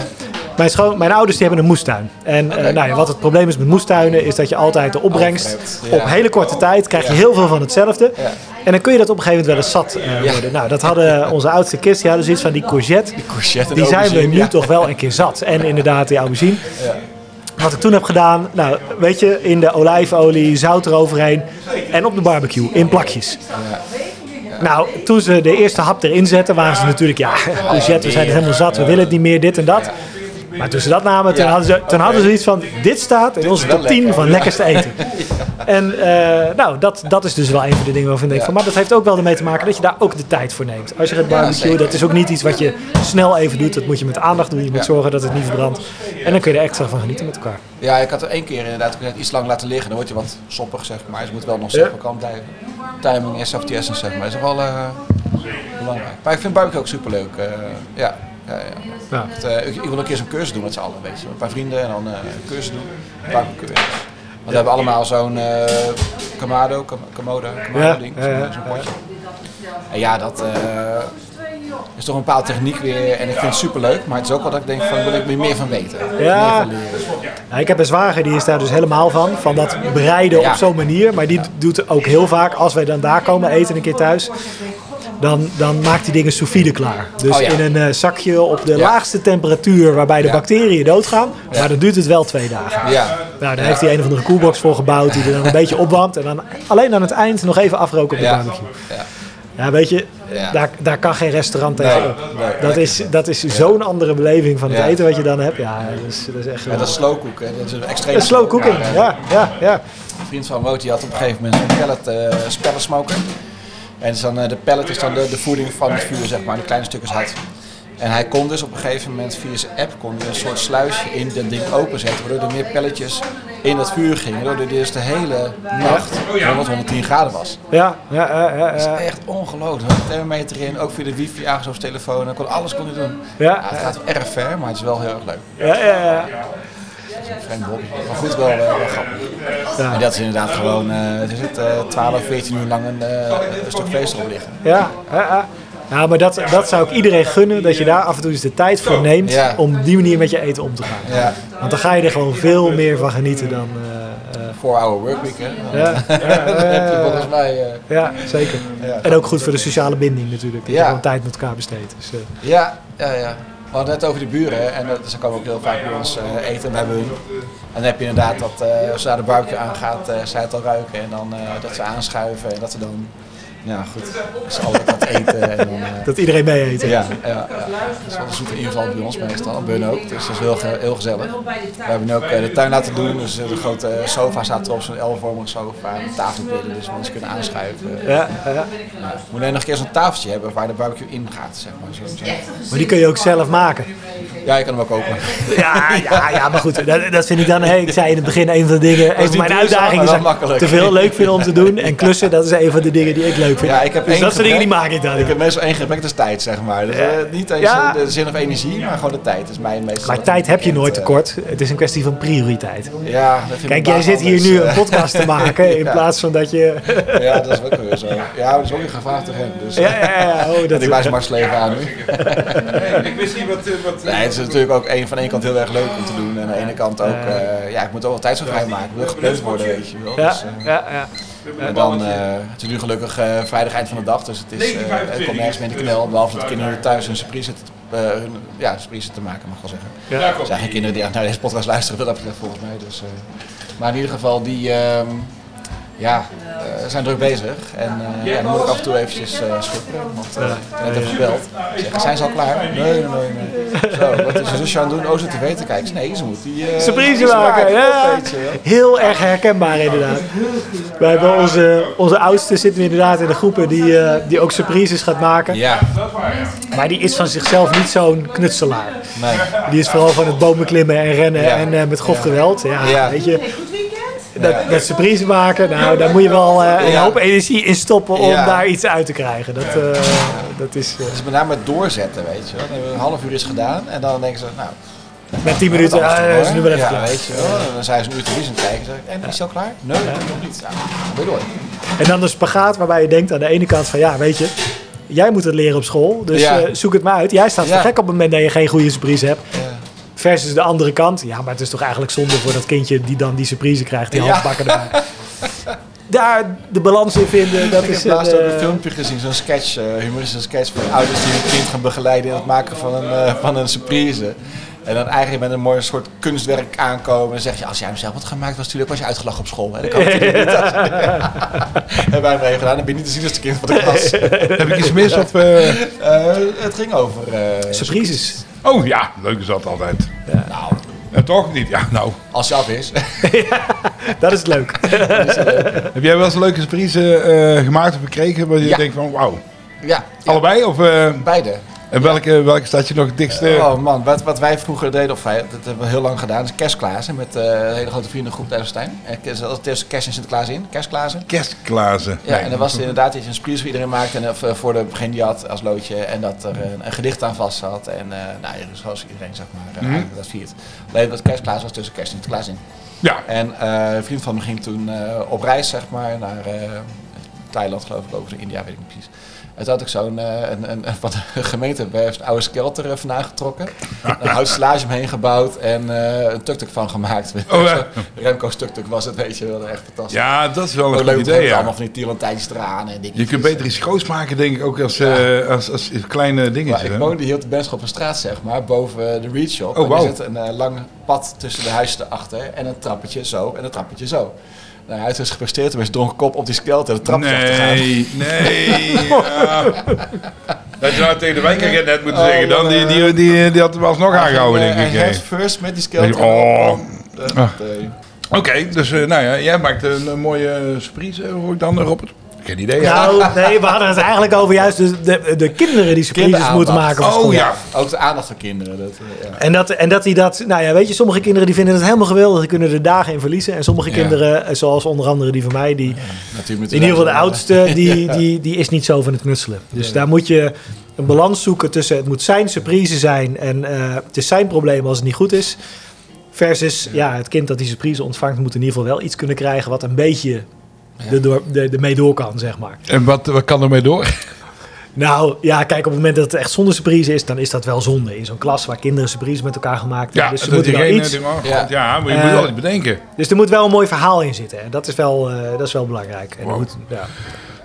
Mijn, schoon, mijn ouders die hebben een moestuin. En eh, nou ja, wat het probleem is met moestuinen, is dat je altijd de opbrengst ja. op hele korte tijd krijg je heel veel van hetzelfde. Ja. En dan kun je dat op een gegeven moment wel eens zat eh, worden. Nou, dat hadden onze oudste kids, die hadden zoiets van die courgette. courgette en die zijn we nu toch wel een keer zat. En inderdaad die aubergine. Wat ik toen heb gedaan, nou, weet je, in de olijfolie, zout eroverheen en op de barbecue in plakjes. Nou, toen ze de eerste hap erin zetten, waren ze natuurlijk, ja, courgette, we zijn het helemaal zat, we willen het niet meer, dit en dat. Maar toen ze dat namen, toen Ja. hadden ze, toen hadden ze iets van, dit staat in onze top 10 lekker. van lekkerste eten. <laughs> En eh, nou, dat, dat is dus wel een van de dingen waarvan ik denk van, maar dat heeft ook wel ermee te maken dat je daar ook de tijd voor neemt. Als je gaat barbecue, dat is ook niet iets wat je snel even doet, dat moet je met aandacht doen, je moet Ja. zorgen dat het niet verbrandt. En dan kun je er extra van genieten met elkaar. Ja, ik had er één keer inderdaad het iets lang laten liggen. Dan word je wat soppig, zeg maar. Dus je moet wel nog zeg maar kant blijven. Timing the essence, zeg maar. Dat is wel eh, belangrijk. Maar ik vind barbecue ook superleuk. eh ja. Ja, ja. Ja. Eh, ik, ik wil een keer zo'n cursus doen met z'n allen, weet je. Met een paar vrienden en dan eh, een cursus doen. Barbecue cursus. Want we hebben allemaal zo'n eh Kamado, Kam- Komodo, Kamado Ja, ding, ja, ja, zo'n- potje. En ja, dat eh, is toch een bepaalde techniek weer. En ik vind het superleuk. Maar het is ook wel dat ik denk van, daar wil ik meer van weten. Ja. Meer van ik heb een zwager, die is daar dus helemaal van. Van dat bereiden Ja. op zo'n manier. Maar die doet ook heel vaak, als wij dan daar komen eten een keer thuis... Dan, dan maakt hij dingen sous klaar. Dus Oh ja. in een eh, zakje op de Ja. laagste temperatuur waarbij de bacteriën doodgaan. Ja. Maar dan duurt het wel twee dagen. Ja. Nou, daar heeft hij een of andere koelbox voor gebouwd die er dan een <laughs> beetje opwarmt. En dan alleen aan het eind nog even afroken op de Ja. barbecue. Ja. Ja, weet je, Ja. daar, daar kan geen restaurant Nee, tegen op. nee, dat, is, dat is zo'n andere beleving van het Ja. eten wat je dan hebt. Ja, dat is, dat is echt... Ja, dat is slow cook, hè. Dat is een extreem Een slow cooking, ja, ja, ja. Een vriend van Wout die had op een gegeven moment zo'n pellet uh, spellensmoker. En dus dan, eh, de pellet is dan de, de voeding van het vuur, zeg maar, de kleine stukjes hout. En hij kon dus op een gegeven moment via zijn app kon een soort sluisje in dat ding openzetten, waardoor er meer pelletjes in dat vuur gingen. Waardoor dus de hele nacht 100, 110 graden was. Ja, ja, ja, ja, Dat is echt ongelooflijk. Een thermometer in, ook via de wifi aangesloten telefoon. Kon, alles kon hij doen. Ja, Ja, het gaat wel erg ver, maar het is wel heel erg leuk. ja, ja, ja. Hobby. Maar goed, wel, eh, wel grappig. Ja. En dat is inderdaad gewoon, eh het is het, eh 12, 14 uur lang een, eh, stuk vlees erop liggen. Ja. Ja, maar dat, dat zou ik iedereen gunnen, dat je daar af en toe eens de tijd voor neemt Ja. om die manier met je eten om te gaan. Ja, Want dan ga je er gewoon veel meer van genieten dan... eh, eh, voor our workweek, hè. ja, ja, <laughs> heb je volgens mij... eh, ja, zeker. Ja. En ook goed voor de sociale binding natuurlijk. Dat je gewoon tijd met elkaar besteedt. Dus, eh, Ja, ja, ja. We hadden het over die buren en ze komen ook heel vaak bij ons eh, eten en hebben hun. En dan heb je inderdaad dat uh, zodra de barbecue aangaat, uh, zij het al ruiken en dan dat ze aanschuiven en dat ze dan, ja goed, ze allen wat eten. En dan, uh, dat iedereen mee eet. Ja, ja, ja. Dat is wel een zoete inval bij ons meestal, bij hun ook, dus dat is heel, heel gezellig. We hebben nu ook uh, de tuin laten doen, dus de grote sofa staat erop, zo'n L-vormige sofa, een tafelpillen, dus mensen kunnen aanschuiven. Ja, ja. Ja. We moeten nog een keer zo'n tafeltje hebben waar de barbecue in gaat, zeg maar. Zo, zo. Maar die kun je ook zelf maken. Ja, je kan hem ook kopen. Ja, ja, ja maar goed, dat, dat vind ik dan, hey, ik zei in het begin, een van de dingen, een van mijn uitdagingen is dat te veel leuk vinden om te doen. En klussen, dat is een van de dingen die ik leuk vind. Ja, ik heb dus dat soort dingen die maak ik dan. Ik heb meestal één gebrek, dat is tijd, zeg maar. Dus, uh, niet eens Ja. de zin of energie, maar gewoon de tijd. is mijn meestal Maar tijd heb je nooit eh, tekort. Het is een kwestie van prioriteit. Ja, dat vind Kijk, jij zit hier nu eh, een podcast te maken <laughs> in Ja. plaats van dat je... Ja, dat is ook weer zo. Ja, dat is ook weer gevraagd tegen hem. Dus, Ja, ja, ja. Oh, dat ik wijs Mars leven aan nu. Ik wist niet wat... eh, wat Nee, het is natuurlijk ook een, van de ene kant heel erg leuk om te doen. En aan de ene kant ook, eh, ja, ik moet ook wel tijd zo vrij maken. Ik wil gepland worden, weet je wel. Ja, Dus, eh, ja, ja. En dan, eh, het is nu gelukkig eh, vrijdag eind van de dag, dus het, is, eh, het komt nergens meer in de knel. Behalve dat de kinderen thuis hun surprise te- eh, hun, ja, surprise te maken, mag ik wel zeggen. Ja. Er zijn geen kinderen die naar deze podcast luisteren, dat betreft volgens mij. Dus, eh, maar in ieder geval, die ehm, ja, eh, zijn druk bezig. En eh, ja, dan moet ik af en toe eventjes eh schupperen. Want eh, net heb gebeld. Zeggen, zijn ze al klaar? Nee, nee, nee. Zo, wat is je zusje aan het doen? Oh, ze tv te kijken. Nee, ze moet die... Surprise maken, ja. weet je wel. Heel erg herkenbaar inderdaad. Wij hebben onze, onze oudste zitten we inderdaad in de groepen die, die ook surprises gaat maken. Ja, Maar die is van zichzelf niet zo'n knutselaar. nee. Die is vooral van het bomen klimmen en rennen Ja. en met grof geweld. Ja, Ja. weet je. Dat, Ja. dat surprise maken, nou, daar moet je wel eh, een Ja. hoop energie in stoppen om Ja. daar iets uit te krijgen. Dat, eh, dat is is met name doorzetten, weet je wel. Dan hebben we een half uur is gedaan en dan denken ze, nou... met 10 minuten is mooi. nu wel even Ja, klaar. weet je wel. En dan zijn ze een uur televisie aan het kijken. En is het al klaar? Nee, nog niet. Ja, ben je door. En dan een spagaat waarbij je denkt aan de ene kant van ja, weet je, jij moet het leren op school, dus Ja. zoek het maar uit. Jij staat Ja. voor gek op het moment dat je geen goede surprise hebt. Versus de andere kant, ja, maar het is toch eigenlijk zonde voor dat kindje die dan die surprise krijgt, die Ja. halfbakken erbij. <laughs> Daar de balans in vinden, dat Ik is heb laatst een, ook een eh, filmpje gezien, zo'n sketch, eh humoristische sketch van ouders die hun kind gaan begeleiden in het maken van een, eh, van een surprise. En dan eigenlijk met een mooi soort kunstwerk aankomen. En dan zeg je, als jij hem zelf had gemaakt, was natuurlijk was je uitgelachen op school. Hè? Dat kan natuurlijk niet. <laughs> Hebben wij mee gedaan, dan ben je niet te zien als de kind van de klas. Heb ik iets mis? Of, eh, Eh, het ging over... eh, surprises. Oh ja, leuk is dat altijd. Nou, En toch niet? Ja, nou. als je af is. <laughs> Dat is <laughs> leuk. Heb jij wel eens een leuke surprise eh, gemaakt of gekregen waar je Ja. denkt van wauw? ja, ja, Allebei? Of eh, beide. En welke, welke staat je nog het dichtste? Oh man, wat, wat wij vroeger deden, of wij, dat hebben we heel lang gedaan, is kerstklazen met eh, een hele grote vriendengroep. En kerst- dat was tussen kerst en Sinterklaas in, kerstklazen. Kerstklazen. Ja, en dan was het inderdaad dat je een surprise voor iedereen maakte en eh, voor de begin die had als loodje en dat er een, een gedicht aan vast zat. En eh nou, ja, zoals iedereen zeg maar, eh, eigenlijk dat viert. Alleen dat kerstklaas was tussen kerst en Sinterklaas in. Ja. En eh, een vriend van me ging toen eh, op reis, zeg maar, naar eh, Thailand, geloof ik, of India, weet ik niet precies. En toen had ik zo'n, eh, een, een, een, van de gemeente heeft een oude skelter eh, vandaan getrokken. Een hout slage omheen gebouwd en eh, een tuk-tuk van gemaakt. Oh, <laughs> ja. Remco's tuk-tuk was het, weet je wel, echt fantastisch. ja, dat is wel een goed leuk, idee. Ja. allemaal van die tierlantijntjes eraan en dingetjes. Je kunt beter iets groots maken, denk ik, ook als, als, als kleine Maar dingetjes. ik hè? woonde hier op de Benschop een straat, zeg maar, boven de Reed Shop. Oh, En. Er zit een eh, lang pad tussen de huizen erachter en een trappetje zo en een trappetje zo. Nou, hij heeft dus gepresteerd met zijn dronken kop op die skelter de trap af te gaan. Nee, nee. <laughs> ja. Dat je nou tegen de wijkagent net moeten Oh, zeggen. Dan, die, die, die, die had hem alsnog aangehouden, denk ik. eh, hè. Hij first met die skelter. Oh. Ah. eh, Oké, dus eh, nou ja, jij maakt een, mooie surprise, hoor ik dan, eh, Robert? Geen idee. ja. Nou, nee, we hadden het eigenlijk over juist de, de, de kinderen die surprises moeten maken. op school. Oh ja. Ook de aandacht van kinderen. Dat, eh, ja. En dat, en dat die dat, nou ja, weet je, sommige kinderen die vinden het helemaal geweldig, die kunnen er dagen in verliezen. En sommige Ja. kinderen, eh, zoals onder andere die van mij, die, in ieder geval de oudste, <laughs> die, die, die is niet zo van het knutselen. Dus daar moet je een balans zoeken tussen het moet zijn surprise zijn en eh, het is zijn probleem als het niet goed is. Versus, ja, het kind dat die surprise ontvangt moet in ieder geval wel iets kunnen krijgen wat een beetje Ja. er door, de, de mee door kan, zeg maar. En wat, wat kan er mee door? <laughs> Nou, ja, kijk, op het moment dat het echt zonder surprise is, dan is dat wel zonde. In zo'n klas waar kinderen surprise met elkaar gemaakt hebben. Ja, dus, ze dat moeten je wel iets. Ja. Ja, maar je Eh, moet wel iets bedenken. dus er moet wel een mooi verhaal in zitten. En dat is wel, eh, dat is wel belangrijk. En Wow. moet, ja.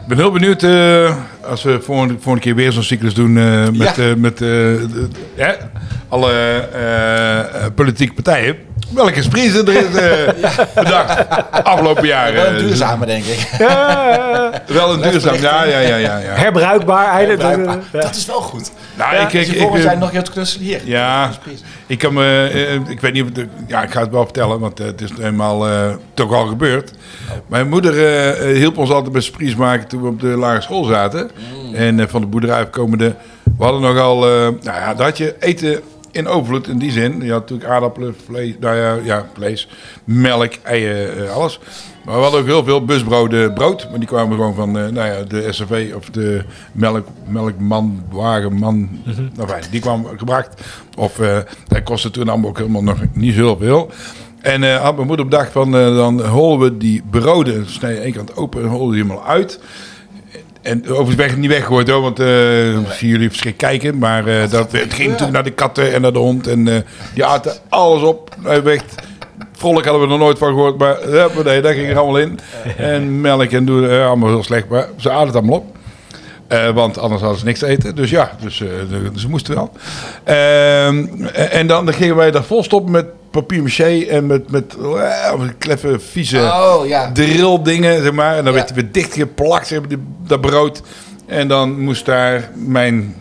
Ik ben heel benieuwd eh, als we volgende, volgende keer weer zo'n cyclus doen eh, met, Ja. eh, met eh, de- hè, alle politieke partijen. Welke sprints er is eh, <laughs> bedacht afgelopen jaren. Wel een duurzame, denk ik. <laughs> Wel een duurzaam, ja, ja, ja, ja. ja. Herbruikbaar eigenlijk. Bruikbaar. Ja. Dat is wel goed. Nou, Ja, ik, ik, je ik, volgend eh, jaar nog je te knutselen hier. Ja, ik kan me, eh, ik weet niet, of ja, ik ga het wel vertellen, want eh, het is eenmaal eh, toch al gebeurd. Mijn moeder eh, eh, hielp ons altijd bij surprise maken toen we op de lagere school zaten. En eh, van de boerderij komende, we hadden nogal, eh nou ja, had je eten in overvloed in die zin. Je had natuurlijk aardappelen, vlees, nou ja, ja vlees, melk, eieren, eh, alles. Maar we hadden ook heel veel busbroden brood. Maar die kwamen gewoon van eh, nou ja, de SRV of de melk, melkman, wagenman. Nou fijn, die kwam gebracht. Of eh, dat kostte toen allemaal ook helemaal nog niet zo heel veel. En had mijn moeder bedacht van dan holen we die broden, snij je één kant open en holen die helemaal uit. En overigens weg, niet weggegooid hoor, want eh zien jullie verschrikkelijk kijken. Maar eh, dat, het ging natuurlijk naar de katten en naar de hond. En eh, die aten alles op. Weg. Vrolijk hadden we er nooit van gehoord, maar nee, daar ging er allemaal in. En melk en doen, allemaal heel slecht. Maar ze aten het allemaal op. Want anders hadden ze niks te eten. Dus ja, dus, ze moesten wel. Ehm, en dan, dan gingen wij daar vol stoppen met papier maché en met, met eh, kleffe, vieze Oh, ja. drilldingen, zeg maar. En dan Ja. werd hij weer dichtgeplakt, zeg maar, die- dat brood. En dan moest daar mijn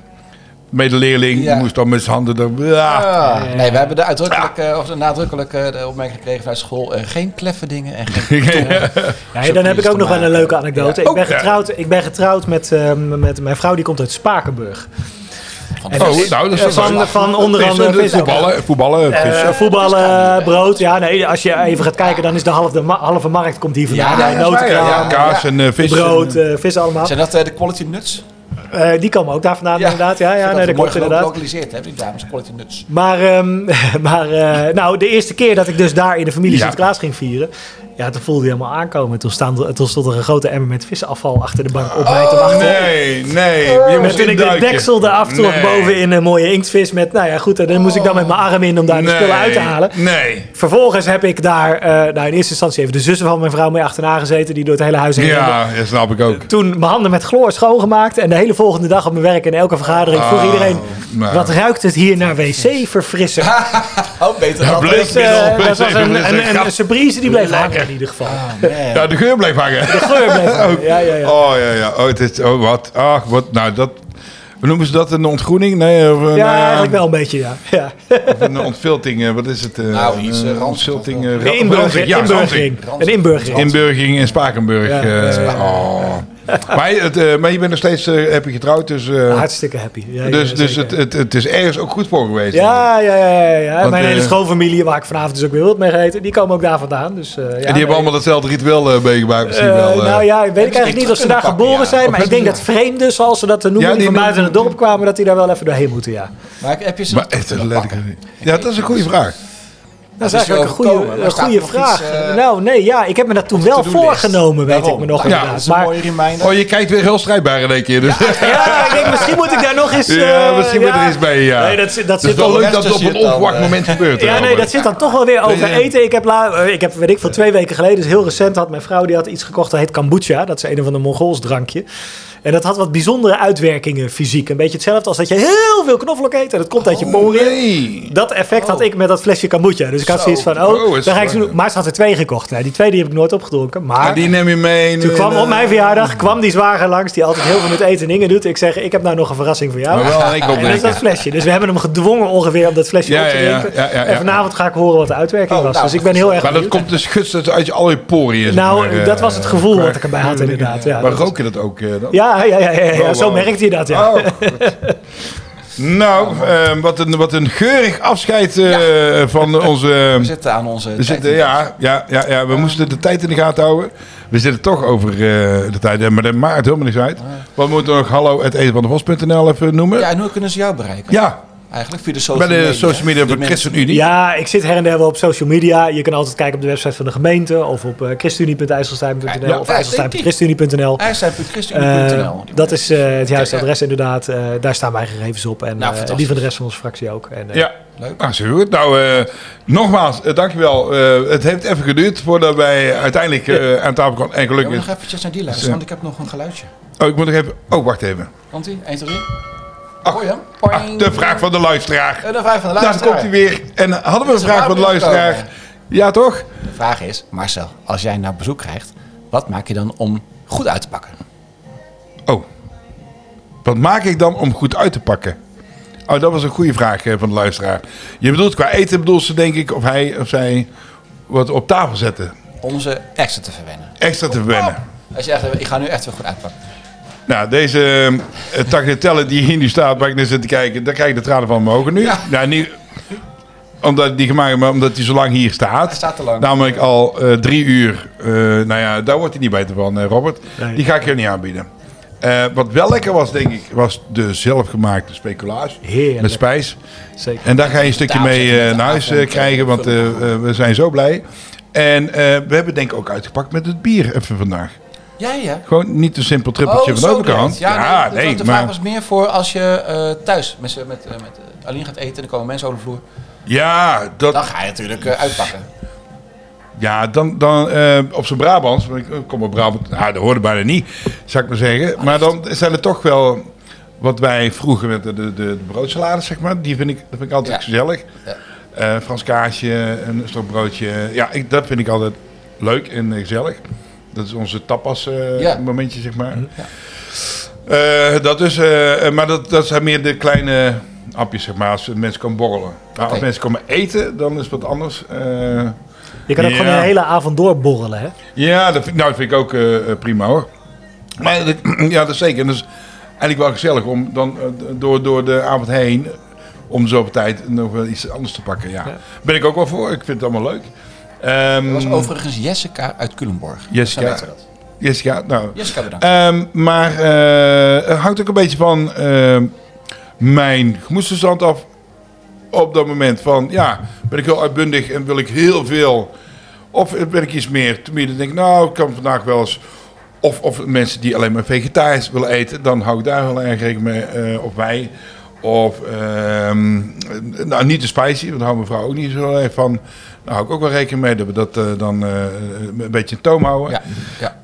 medeleerling, Ja. moest dan met zijn handen... Ja. Ah, nee, we hebben de uitdrukkelijke, of de nadrukkelijke de opmerking gekregen vanuit school. eh, geen kleffe dingen en geen <laughs> Ja, dan heb ik ook nog wel een leuke anekdote. Ja. Ik, ben Oh, ja. getrouwd, ik ben getrouwd met, eh, met mijn vrouw, die komt uit Spakenburg. Van Oh, nou, dat is Eh, van, van onder andere voetballen, voetballen, Eh, vissen. voetballen, brood. Ja, nee, als je even gaat kijken, dan is de halve, ma- halve markt komt hier vandaan. Ja, Ja, ja, notenkraam, ja, kaas en eh, vis. brood, eh, vis allemaal. Zijn dat eh, de quality nuts? Eh, die komen ook daar vandaan inderdaad. Ja, ja nee, dat klopt inderdaad. gelokaliseerd, hè, die dames, quality nuts. Maar, ehm, <laughs> maar eh, nou, de eerste keer dat ik dus daar in de familie Ja. Sinterklaas ging vieren, ja, toen voelde je helemaal aankomen. Toen, staan, toen stond er een grote emmer met visafval achter de bank op mij te wachten. Nee, nee. Je En moest toen ik de deksel eraf trok Nee. boven in een mooie inktvis met, nou ja goed, en dan moest ik dan met mijn arm in om daar de spullen uit te halen. Nee. Vervolgens heb ik daar, eh, nou in eerste instantie even de zussen van mijn vrouw mee achterna gezeten, die door het hele huis heen. Ja, dat snap ik ook. Toen mijn handen met chloor schoongemaakt en de hele volgende dag op mijn werk in elke vergadering vroeg Oh, iedereen, nou. wat ruikt het hier naar wc-verfrisser? <laughs> Oh, beter Ja, dan bleek Dus, middel, dat was een, een, een surprise die bleef hangen in ieder geval. man. Ja, de geur bleef hangen. De geur bleef hangen. Ja, ja, ja. Oh ja, ja. Oh, het is, oh wat. Ach, wat. Nou, dat. Noemen ze dat? Een ontgroening? Nee, of een, Ja, eh, eigenlijk wel een beetje, ja. ja. of een ontvilting. eh, Wat is het? eh, Nou, iets, eh, Een ranzig. inburgering. Ja, inburgering. Een inburgering. Inburgering in Spakenburg. Ja, eh, ja. oh. Maar, het, eh, maar je bent nog steeds eh, heb je getrouwd, dus, eh, Hartstikke happy. Ja, ja, dus, dus het, het, het is ergens ook goed voor geweest. Ja, ja, ja. ja. Want, Mijn hele eh, schoonfamilie, waar ik vanavond dus ook weer wilt mee gegeten, die komen ook daar vandaan. Dus, eh, ja, en die nee. hebben allemaal hetzelfde ritueel eh, meegemaakt misschien Eh, wel. eh. nou ja, weet ik eigenlijk niet of ze daar geboren ja. zijn. Of Maar ik denk dat vreemden, zoals ze dat te noemen, Ja, die die van buiten het dorp kwamen, dat die daar wel even doorheen moeten, ja. Maar heb je ze maar echt, letterlijk. pakken? Ja, dat is een goede vraag. Dat is is eigenlijk een goede, een goede vraag. iets, eh, nou, nee, ja, ik heb me dat toen wel voorgenomen, weet ik me nog Ja, inderdaad. dat is een maar, mooie reminder. Oh, je kijkt weer heel strijdbaar in één keer. Dus. ja, ik denk, misschien moet ik daar nog eens... <laughs> Ja, eh, misschien moet er eens bij, ja. Nee, dat, zit- dat Het is zit wel leuk dat het op een dan, onverwacht eh, moment gebeurt. Ja, nee, dat zit dan toch wel weer over eten. Ik heb, la, eh, ik heb, weet ik veel, twee weken geleden, dus heel recent, had mijn vrouw die had iets gekocht, dat heet kombucha. Dat is een van de Mongols drankje. En dat had wat bijzondere uitwerkingen fysiek. Een beetje hetzelfde als dat je heel veel knoflook eet en dat komt uit je poriën. Nee. Dat effect had ik met dat flesje kombucha. Dus ik had Zo. zoiets van, oh, Oh, is dan ga ik zo, maar ze had er twee gekocht. Nou, die twee die heb ik nooit opgedronken. Maar Maar die neem je mee. toen kwam eh, op mijn verjaardag, kwam die zwager langs, die altijd heel veel met eten en dingen doet. Ik zeg, ik heb nou nog een verrassing voor jou. Maar wel een <laughs> enkel En dat is dat flesje. Dus we hebben hem gedwongen ongeveer om dat flesje Ja, op te ja, ja, drinken. ja, ja, ja. En vanavond ga ik horen wat de uitwerking Oh, was. nou, dus ik ben heel erg Maar dat benieuwd. komt dus guts uit je al je poriën. zeg Nou, maar, eh, dat was het gevoel wat ik erbij had inderdaad. Ja, Maar dat- rook je dat ook eh, dan? ja, ja, ja, ja, ja, zo wow. merkt hij dat, ja. Oh. <laughs> Nou, eh, wat, een, wat een geurig afscheid eh, van <laughs> onze... We zitten aan onze We tijd. zitten, ja, ja, ja, ja, we moesten de tijd in de gaten houden. We zitten toch over eh, de tijd, eh, maar dat maakt helemaal niks uit. Wat moeten we nog hallo het eten van de vos.nl even noemen? Ja, Ja, en hoe kunnen ze jou bereiken? Eigenlijk? Via de social Bij de media. social media De van mensen- ChristenUnie. Ja, ik zit her en der wel op social media. Je kan altijd kijken op de website van de gemeente of op uh, christenunie.ijsselstein.nl Ja, of ja, ijsselstein.christenunie.nl. IJsselstein.christenunie.nl. Eh, dat is eh, het juiste adres inderdaad. Eh, daar staan mijn gegevens op en Nou, eh, die van de rest van onze fractie ook. En, eh, Ja, Leuk. Nou, zo goed. Nou, eh, nogmaals, eh, dankjewel. Eh, het heeft even geduurd voordat wij uiteindelijk eh, aan tafel kwamen. En Ik wil gelukkig... nog eventjes naar die luisteren, want ik heb nog een geluidje. Oh, ik moet nog even... Oh, wacht even. Komt-ie? 1, 2, 3. Ach, de vraag van de luisteraar. Eh, De vraag van de luisteraar. dan komt hij weer. En hadden we een vraag van de luisteraar? Ja, toch? De vraag is, Marcel, als jij nou bezoek krijgt, wat maak je dan om goed uit te pakken? Oh. Wat maak ik dan om goed uit te pakken? Oh, dat was een goede vraag eh, van de luisteraar. Je bedoelt qua eten bedoelt ze denk ik of hij of zij wat op tafel zetten. Om ze extra te verwennen. Extra te verwennen. Als je echt, ik ga nu echt weer goed uitpakken. Nou, deze uh, tagliatelle die hier nu staat, waar ik naar zit te kijken, daar krijg ik de tranen van mijn ogen nu. Ja. Nou, niet omdat die gemaakt maar omdat hij zo lang hier staat. Hij staat te lang. Namelijk al eh, drie uur. Eh, nou ja, daar wordt hij niet beter van, Robert. Nee. Die ga ik je niet aanbieden. Wat wel lekker was, denk ik, was de zelfgemaakte speculaas. Heerlijk. Met spijs. Zeker. En daar ga je een stukje mee naar huis krijgen, want we zijn zo blij. En we hebben denk ik ook uitgepakt met het bier even vandaag. Ja, ja. Gewoon niet een simpel trippeltje van de overkant. Ja, nee, de, de vraag maar was meer voor als je eh, thuis met, met, eh, met eh, alleen gaat eten en er komen mensen over de vloer. ja, dat, Dan ga je natuurlijk uitpakken. ja, dan, dan op zijn Brabants, want ik kom op Brabant, nou, dat hoorde bijna niet, zou ik maar zeggen. Maar dan zijn er toch wel wat wij vroeger met de, de, de broodsalades, zeg maar, die vind ik, dat vind ik altijd Ja. gezellig. Ja. Frans kaasje, een stokbroodje, ja, ik, dat vind ik altijd leuk en gezellig. Dat is onze tapas eh, Ja. momentje, zeg maar. Ja. Eh, dat is, eh, maar dat, dat zijn meer de kleine hapjes, zeg maar, als mensen komen borrelen. Nou, als mensen komen eten, dan is het wat anders. Eh, Je kan ook Ja. gewoon een hele avond doorborrelen, hè? ja, dat vind, nou, dat vind ik ook prima hoor. Maar dat- <clears throat> ja, dat is zeker. En dat is eigenlijk wel gezellig om dan door, door de avond heen, om de zoveel tijd nog wel iets anders te pakken. Ja. Ja. Ben ik ook wel voor. Ik vind het allemaal leuk. Ehm, Dat was overigens Jessica uit Culemborg. Jessica. Dat. Jessica, nou, Jessica bedankt. Ehm, maar eh, het hangt ook een beetje van ehm, mijn gemoedstoestand af. Op dat moment van, ja, ben ik heel uitbundig en wil ik heel veel. Of ben ik iets meer te midden. denk ik, nou, ik kan vandaag wel eens. Of, of mensen die alleen maar vegetarisch willen eten, dan hou ik daar wel erg rekening mee. eh, of wij. Of, nou, niet te spicy, want daar houdt mijn vrouw ook niet zo erg van. Daar hou ik ook wel rekening mee dat we dat eh, dan eh, een beetje in toom houden. Ja,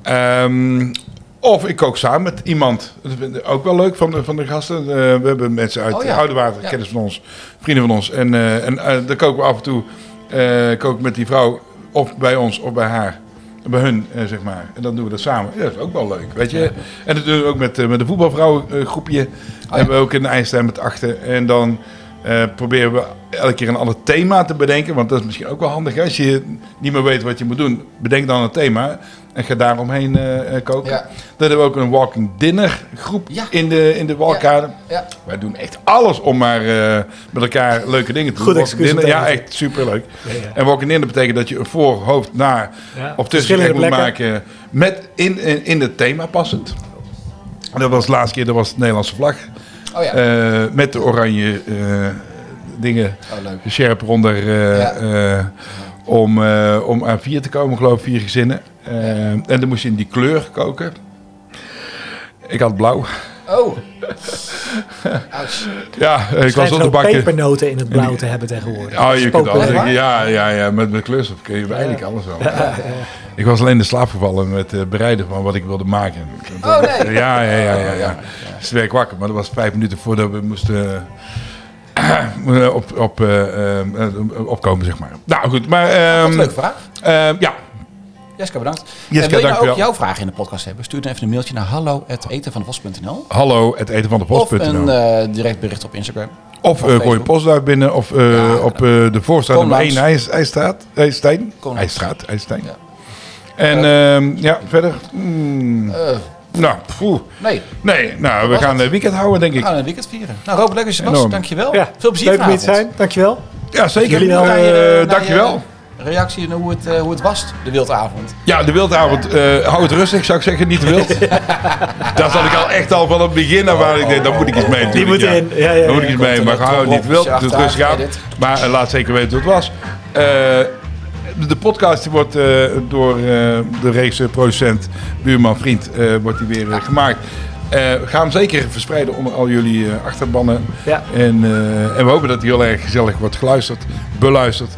ja. Ehm, of ik kook samen met iemand. Dat vind ik ook wel leuk van de, van de gasten. Eh, we hebben mensen uit Oh ja. Oudewater, Ja. kennis van ons, vrienden van ons. En, eh en eh, dan koken we af en toe eh kook ik met die vrouw of bij ons of bij haar. Bij hun, eh, zeg maar. En dan doen we dat samen. Ja, dat is ook wel leuk, weet je. En dat doen we ook met, eh, met de voetbalvrouwengroepje. Oh ja. hebben we ook in de IJsselstein met achter. En dan eh, proberen we elke keer een ander thema te bedenken. Want dat is misschien ook wel handig. hè. Als je niet meer weet wat je moet doen, bedenk dan een thema. En ga daaromheen eh, eh, koken. Ja. Dan hebben we ook een walking dinner groep Ja. in de, in de walkade. Ja. Wij doen echt alles om maar eh, met elkaar leuke dingen te doen. Goed excuus dinner, Ja, echt superleuk. Ja, ja. En walking dinner betekent dat je een voor, hoofd, na Ja, of tussengerecht moet maken. Met in, in, in het thema passend. En Dat was de laatste keer, dat was de Nederlandse vlag. Oh ja. Eh, met de oranje eh, dingen, oh, leuk. de sjerp eronder. eh, Ja. eh, om, eh, om aan vier te komen, geloof ik, vier gezinnen. En dan moest je in die kleur koken. Ik had blauw. Oh. <laughs> Ouch. Ja, ik was op de bakken. pepernoten in het blauw te hebben tegenwoordig. Oh, je kunt alles. Ja, ja, ja, met, met kleurstof kun je eigenlijk alles wel. <laughs> Ik was alleen in de slaap gevallen met het bereiden van wat ik wilde maken. Oh, nee. Ja, ja, ja, ja. ja. Dus werd ik wakker, maar dat was vijf minuten voordat we moesten eh, <clears throat> op, op, eh, eh, opkomen, zeg maar. Nou goed, maar... Wat ehm, een leuke vraag. ehm, ja, Jessica, bedankt. Jessica, wil je nou ook jouw vragen in de podcast hebben? Stuur dan even een mailtje naar hallo.etenvandepost.nl hallo, Of een eh, direct bericht op Instagram. Of of eh, gooi je Facebook. postduif binnen, of eh, Ja, op eh, de voorstraat Kom nummer langs. 1 IJs, IJsstraat, IJsstein. IJsstraat, IJsstein. Ja. En ehm, ja, verder. mm, Eh, nou, poeh. nee, Nee, nou, we gaan het? een weekend houden, denk we ik. gaan een weekend vieren. Nou, Robert, leuk dat je was. Dankjewel. Ja, Veel plezier leuk om hier te zijn. Dankjewel. Ja, zeker. Jullie wel. Eh, naar dankjewel. je- reactie naar hoe het, eh, hoe het was, de wildavond. Ja, de wildavond. eh hou het rustig, zou ik zeggen. Niet te wild. <laughs> Daar zat ik al echt al van het begin af aan. Ik denk, daar moet ik iets mee. Die moet ja. erin. Ja, ja, Daar moet ik iets mee. Maar hou het niet wild. het rustig aan. Maar eh, laat zeker weten hoe het was. Eh, de podcast die wordt eh, door eh, de raceproducent, buurman, vriend, wordt die weer gemaakt. We gaan hem zeker verspreiden onder al jullie achterbannen. Ja. En, en we hopen dat hij heel erg gezellig wordt geluisterd, beluisterd.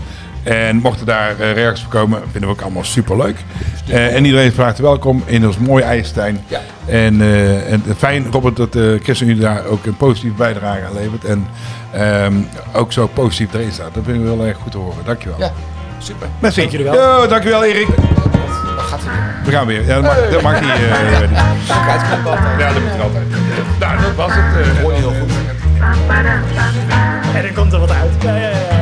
En mochten daar eh, reacties op komen, vinden we ook allemaal super leuk. en iedereen is van harte welkom in ons mooie IJsselstein. Ja. En, en fijn, Robert, dat uh, Chris en jullie daar ook een positieve bijdrage aan levert. En ehm, ook zo positief erin staat. Dat vinden we heel erg goed te horen. Dankjewel. Ja, Super. Merci. Dank jullie wel. Yo, dankjewel Erik. Wat gaat er weer? We gaan weer. Ja, dat mag, dat mag niet. Uh, ja, dat moet er altijd. Nou, dat was het. Eh. Hoor je heel goed. En er komt er wat uit. ja, ja.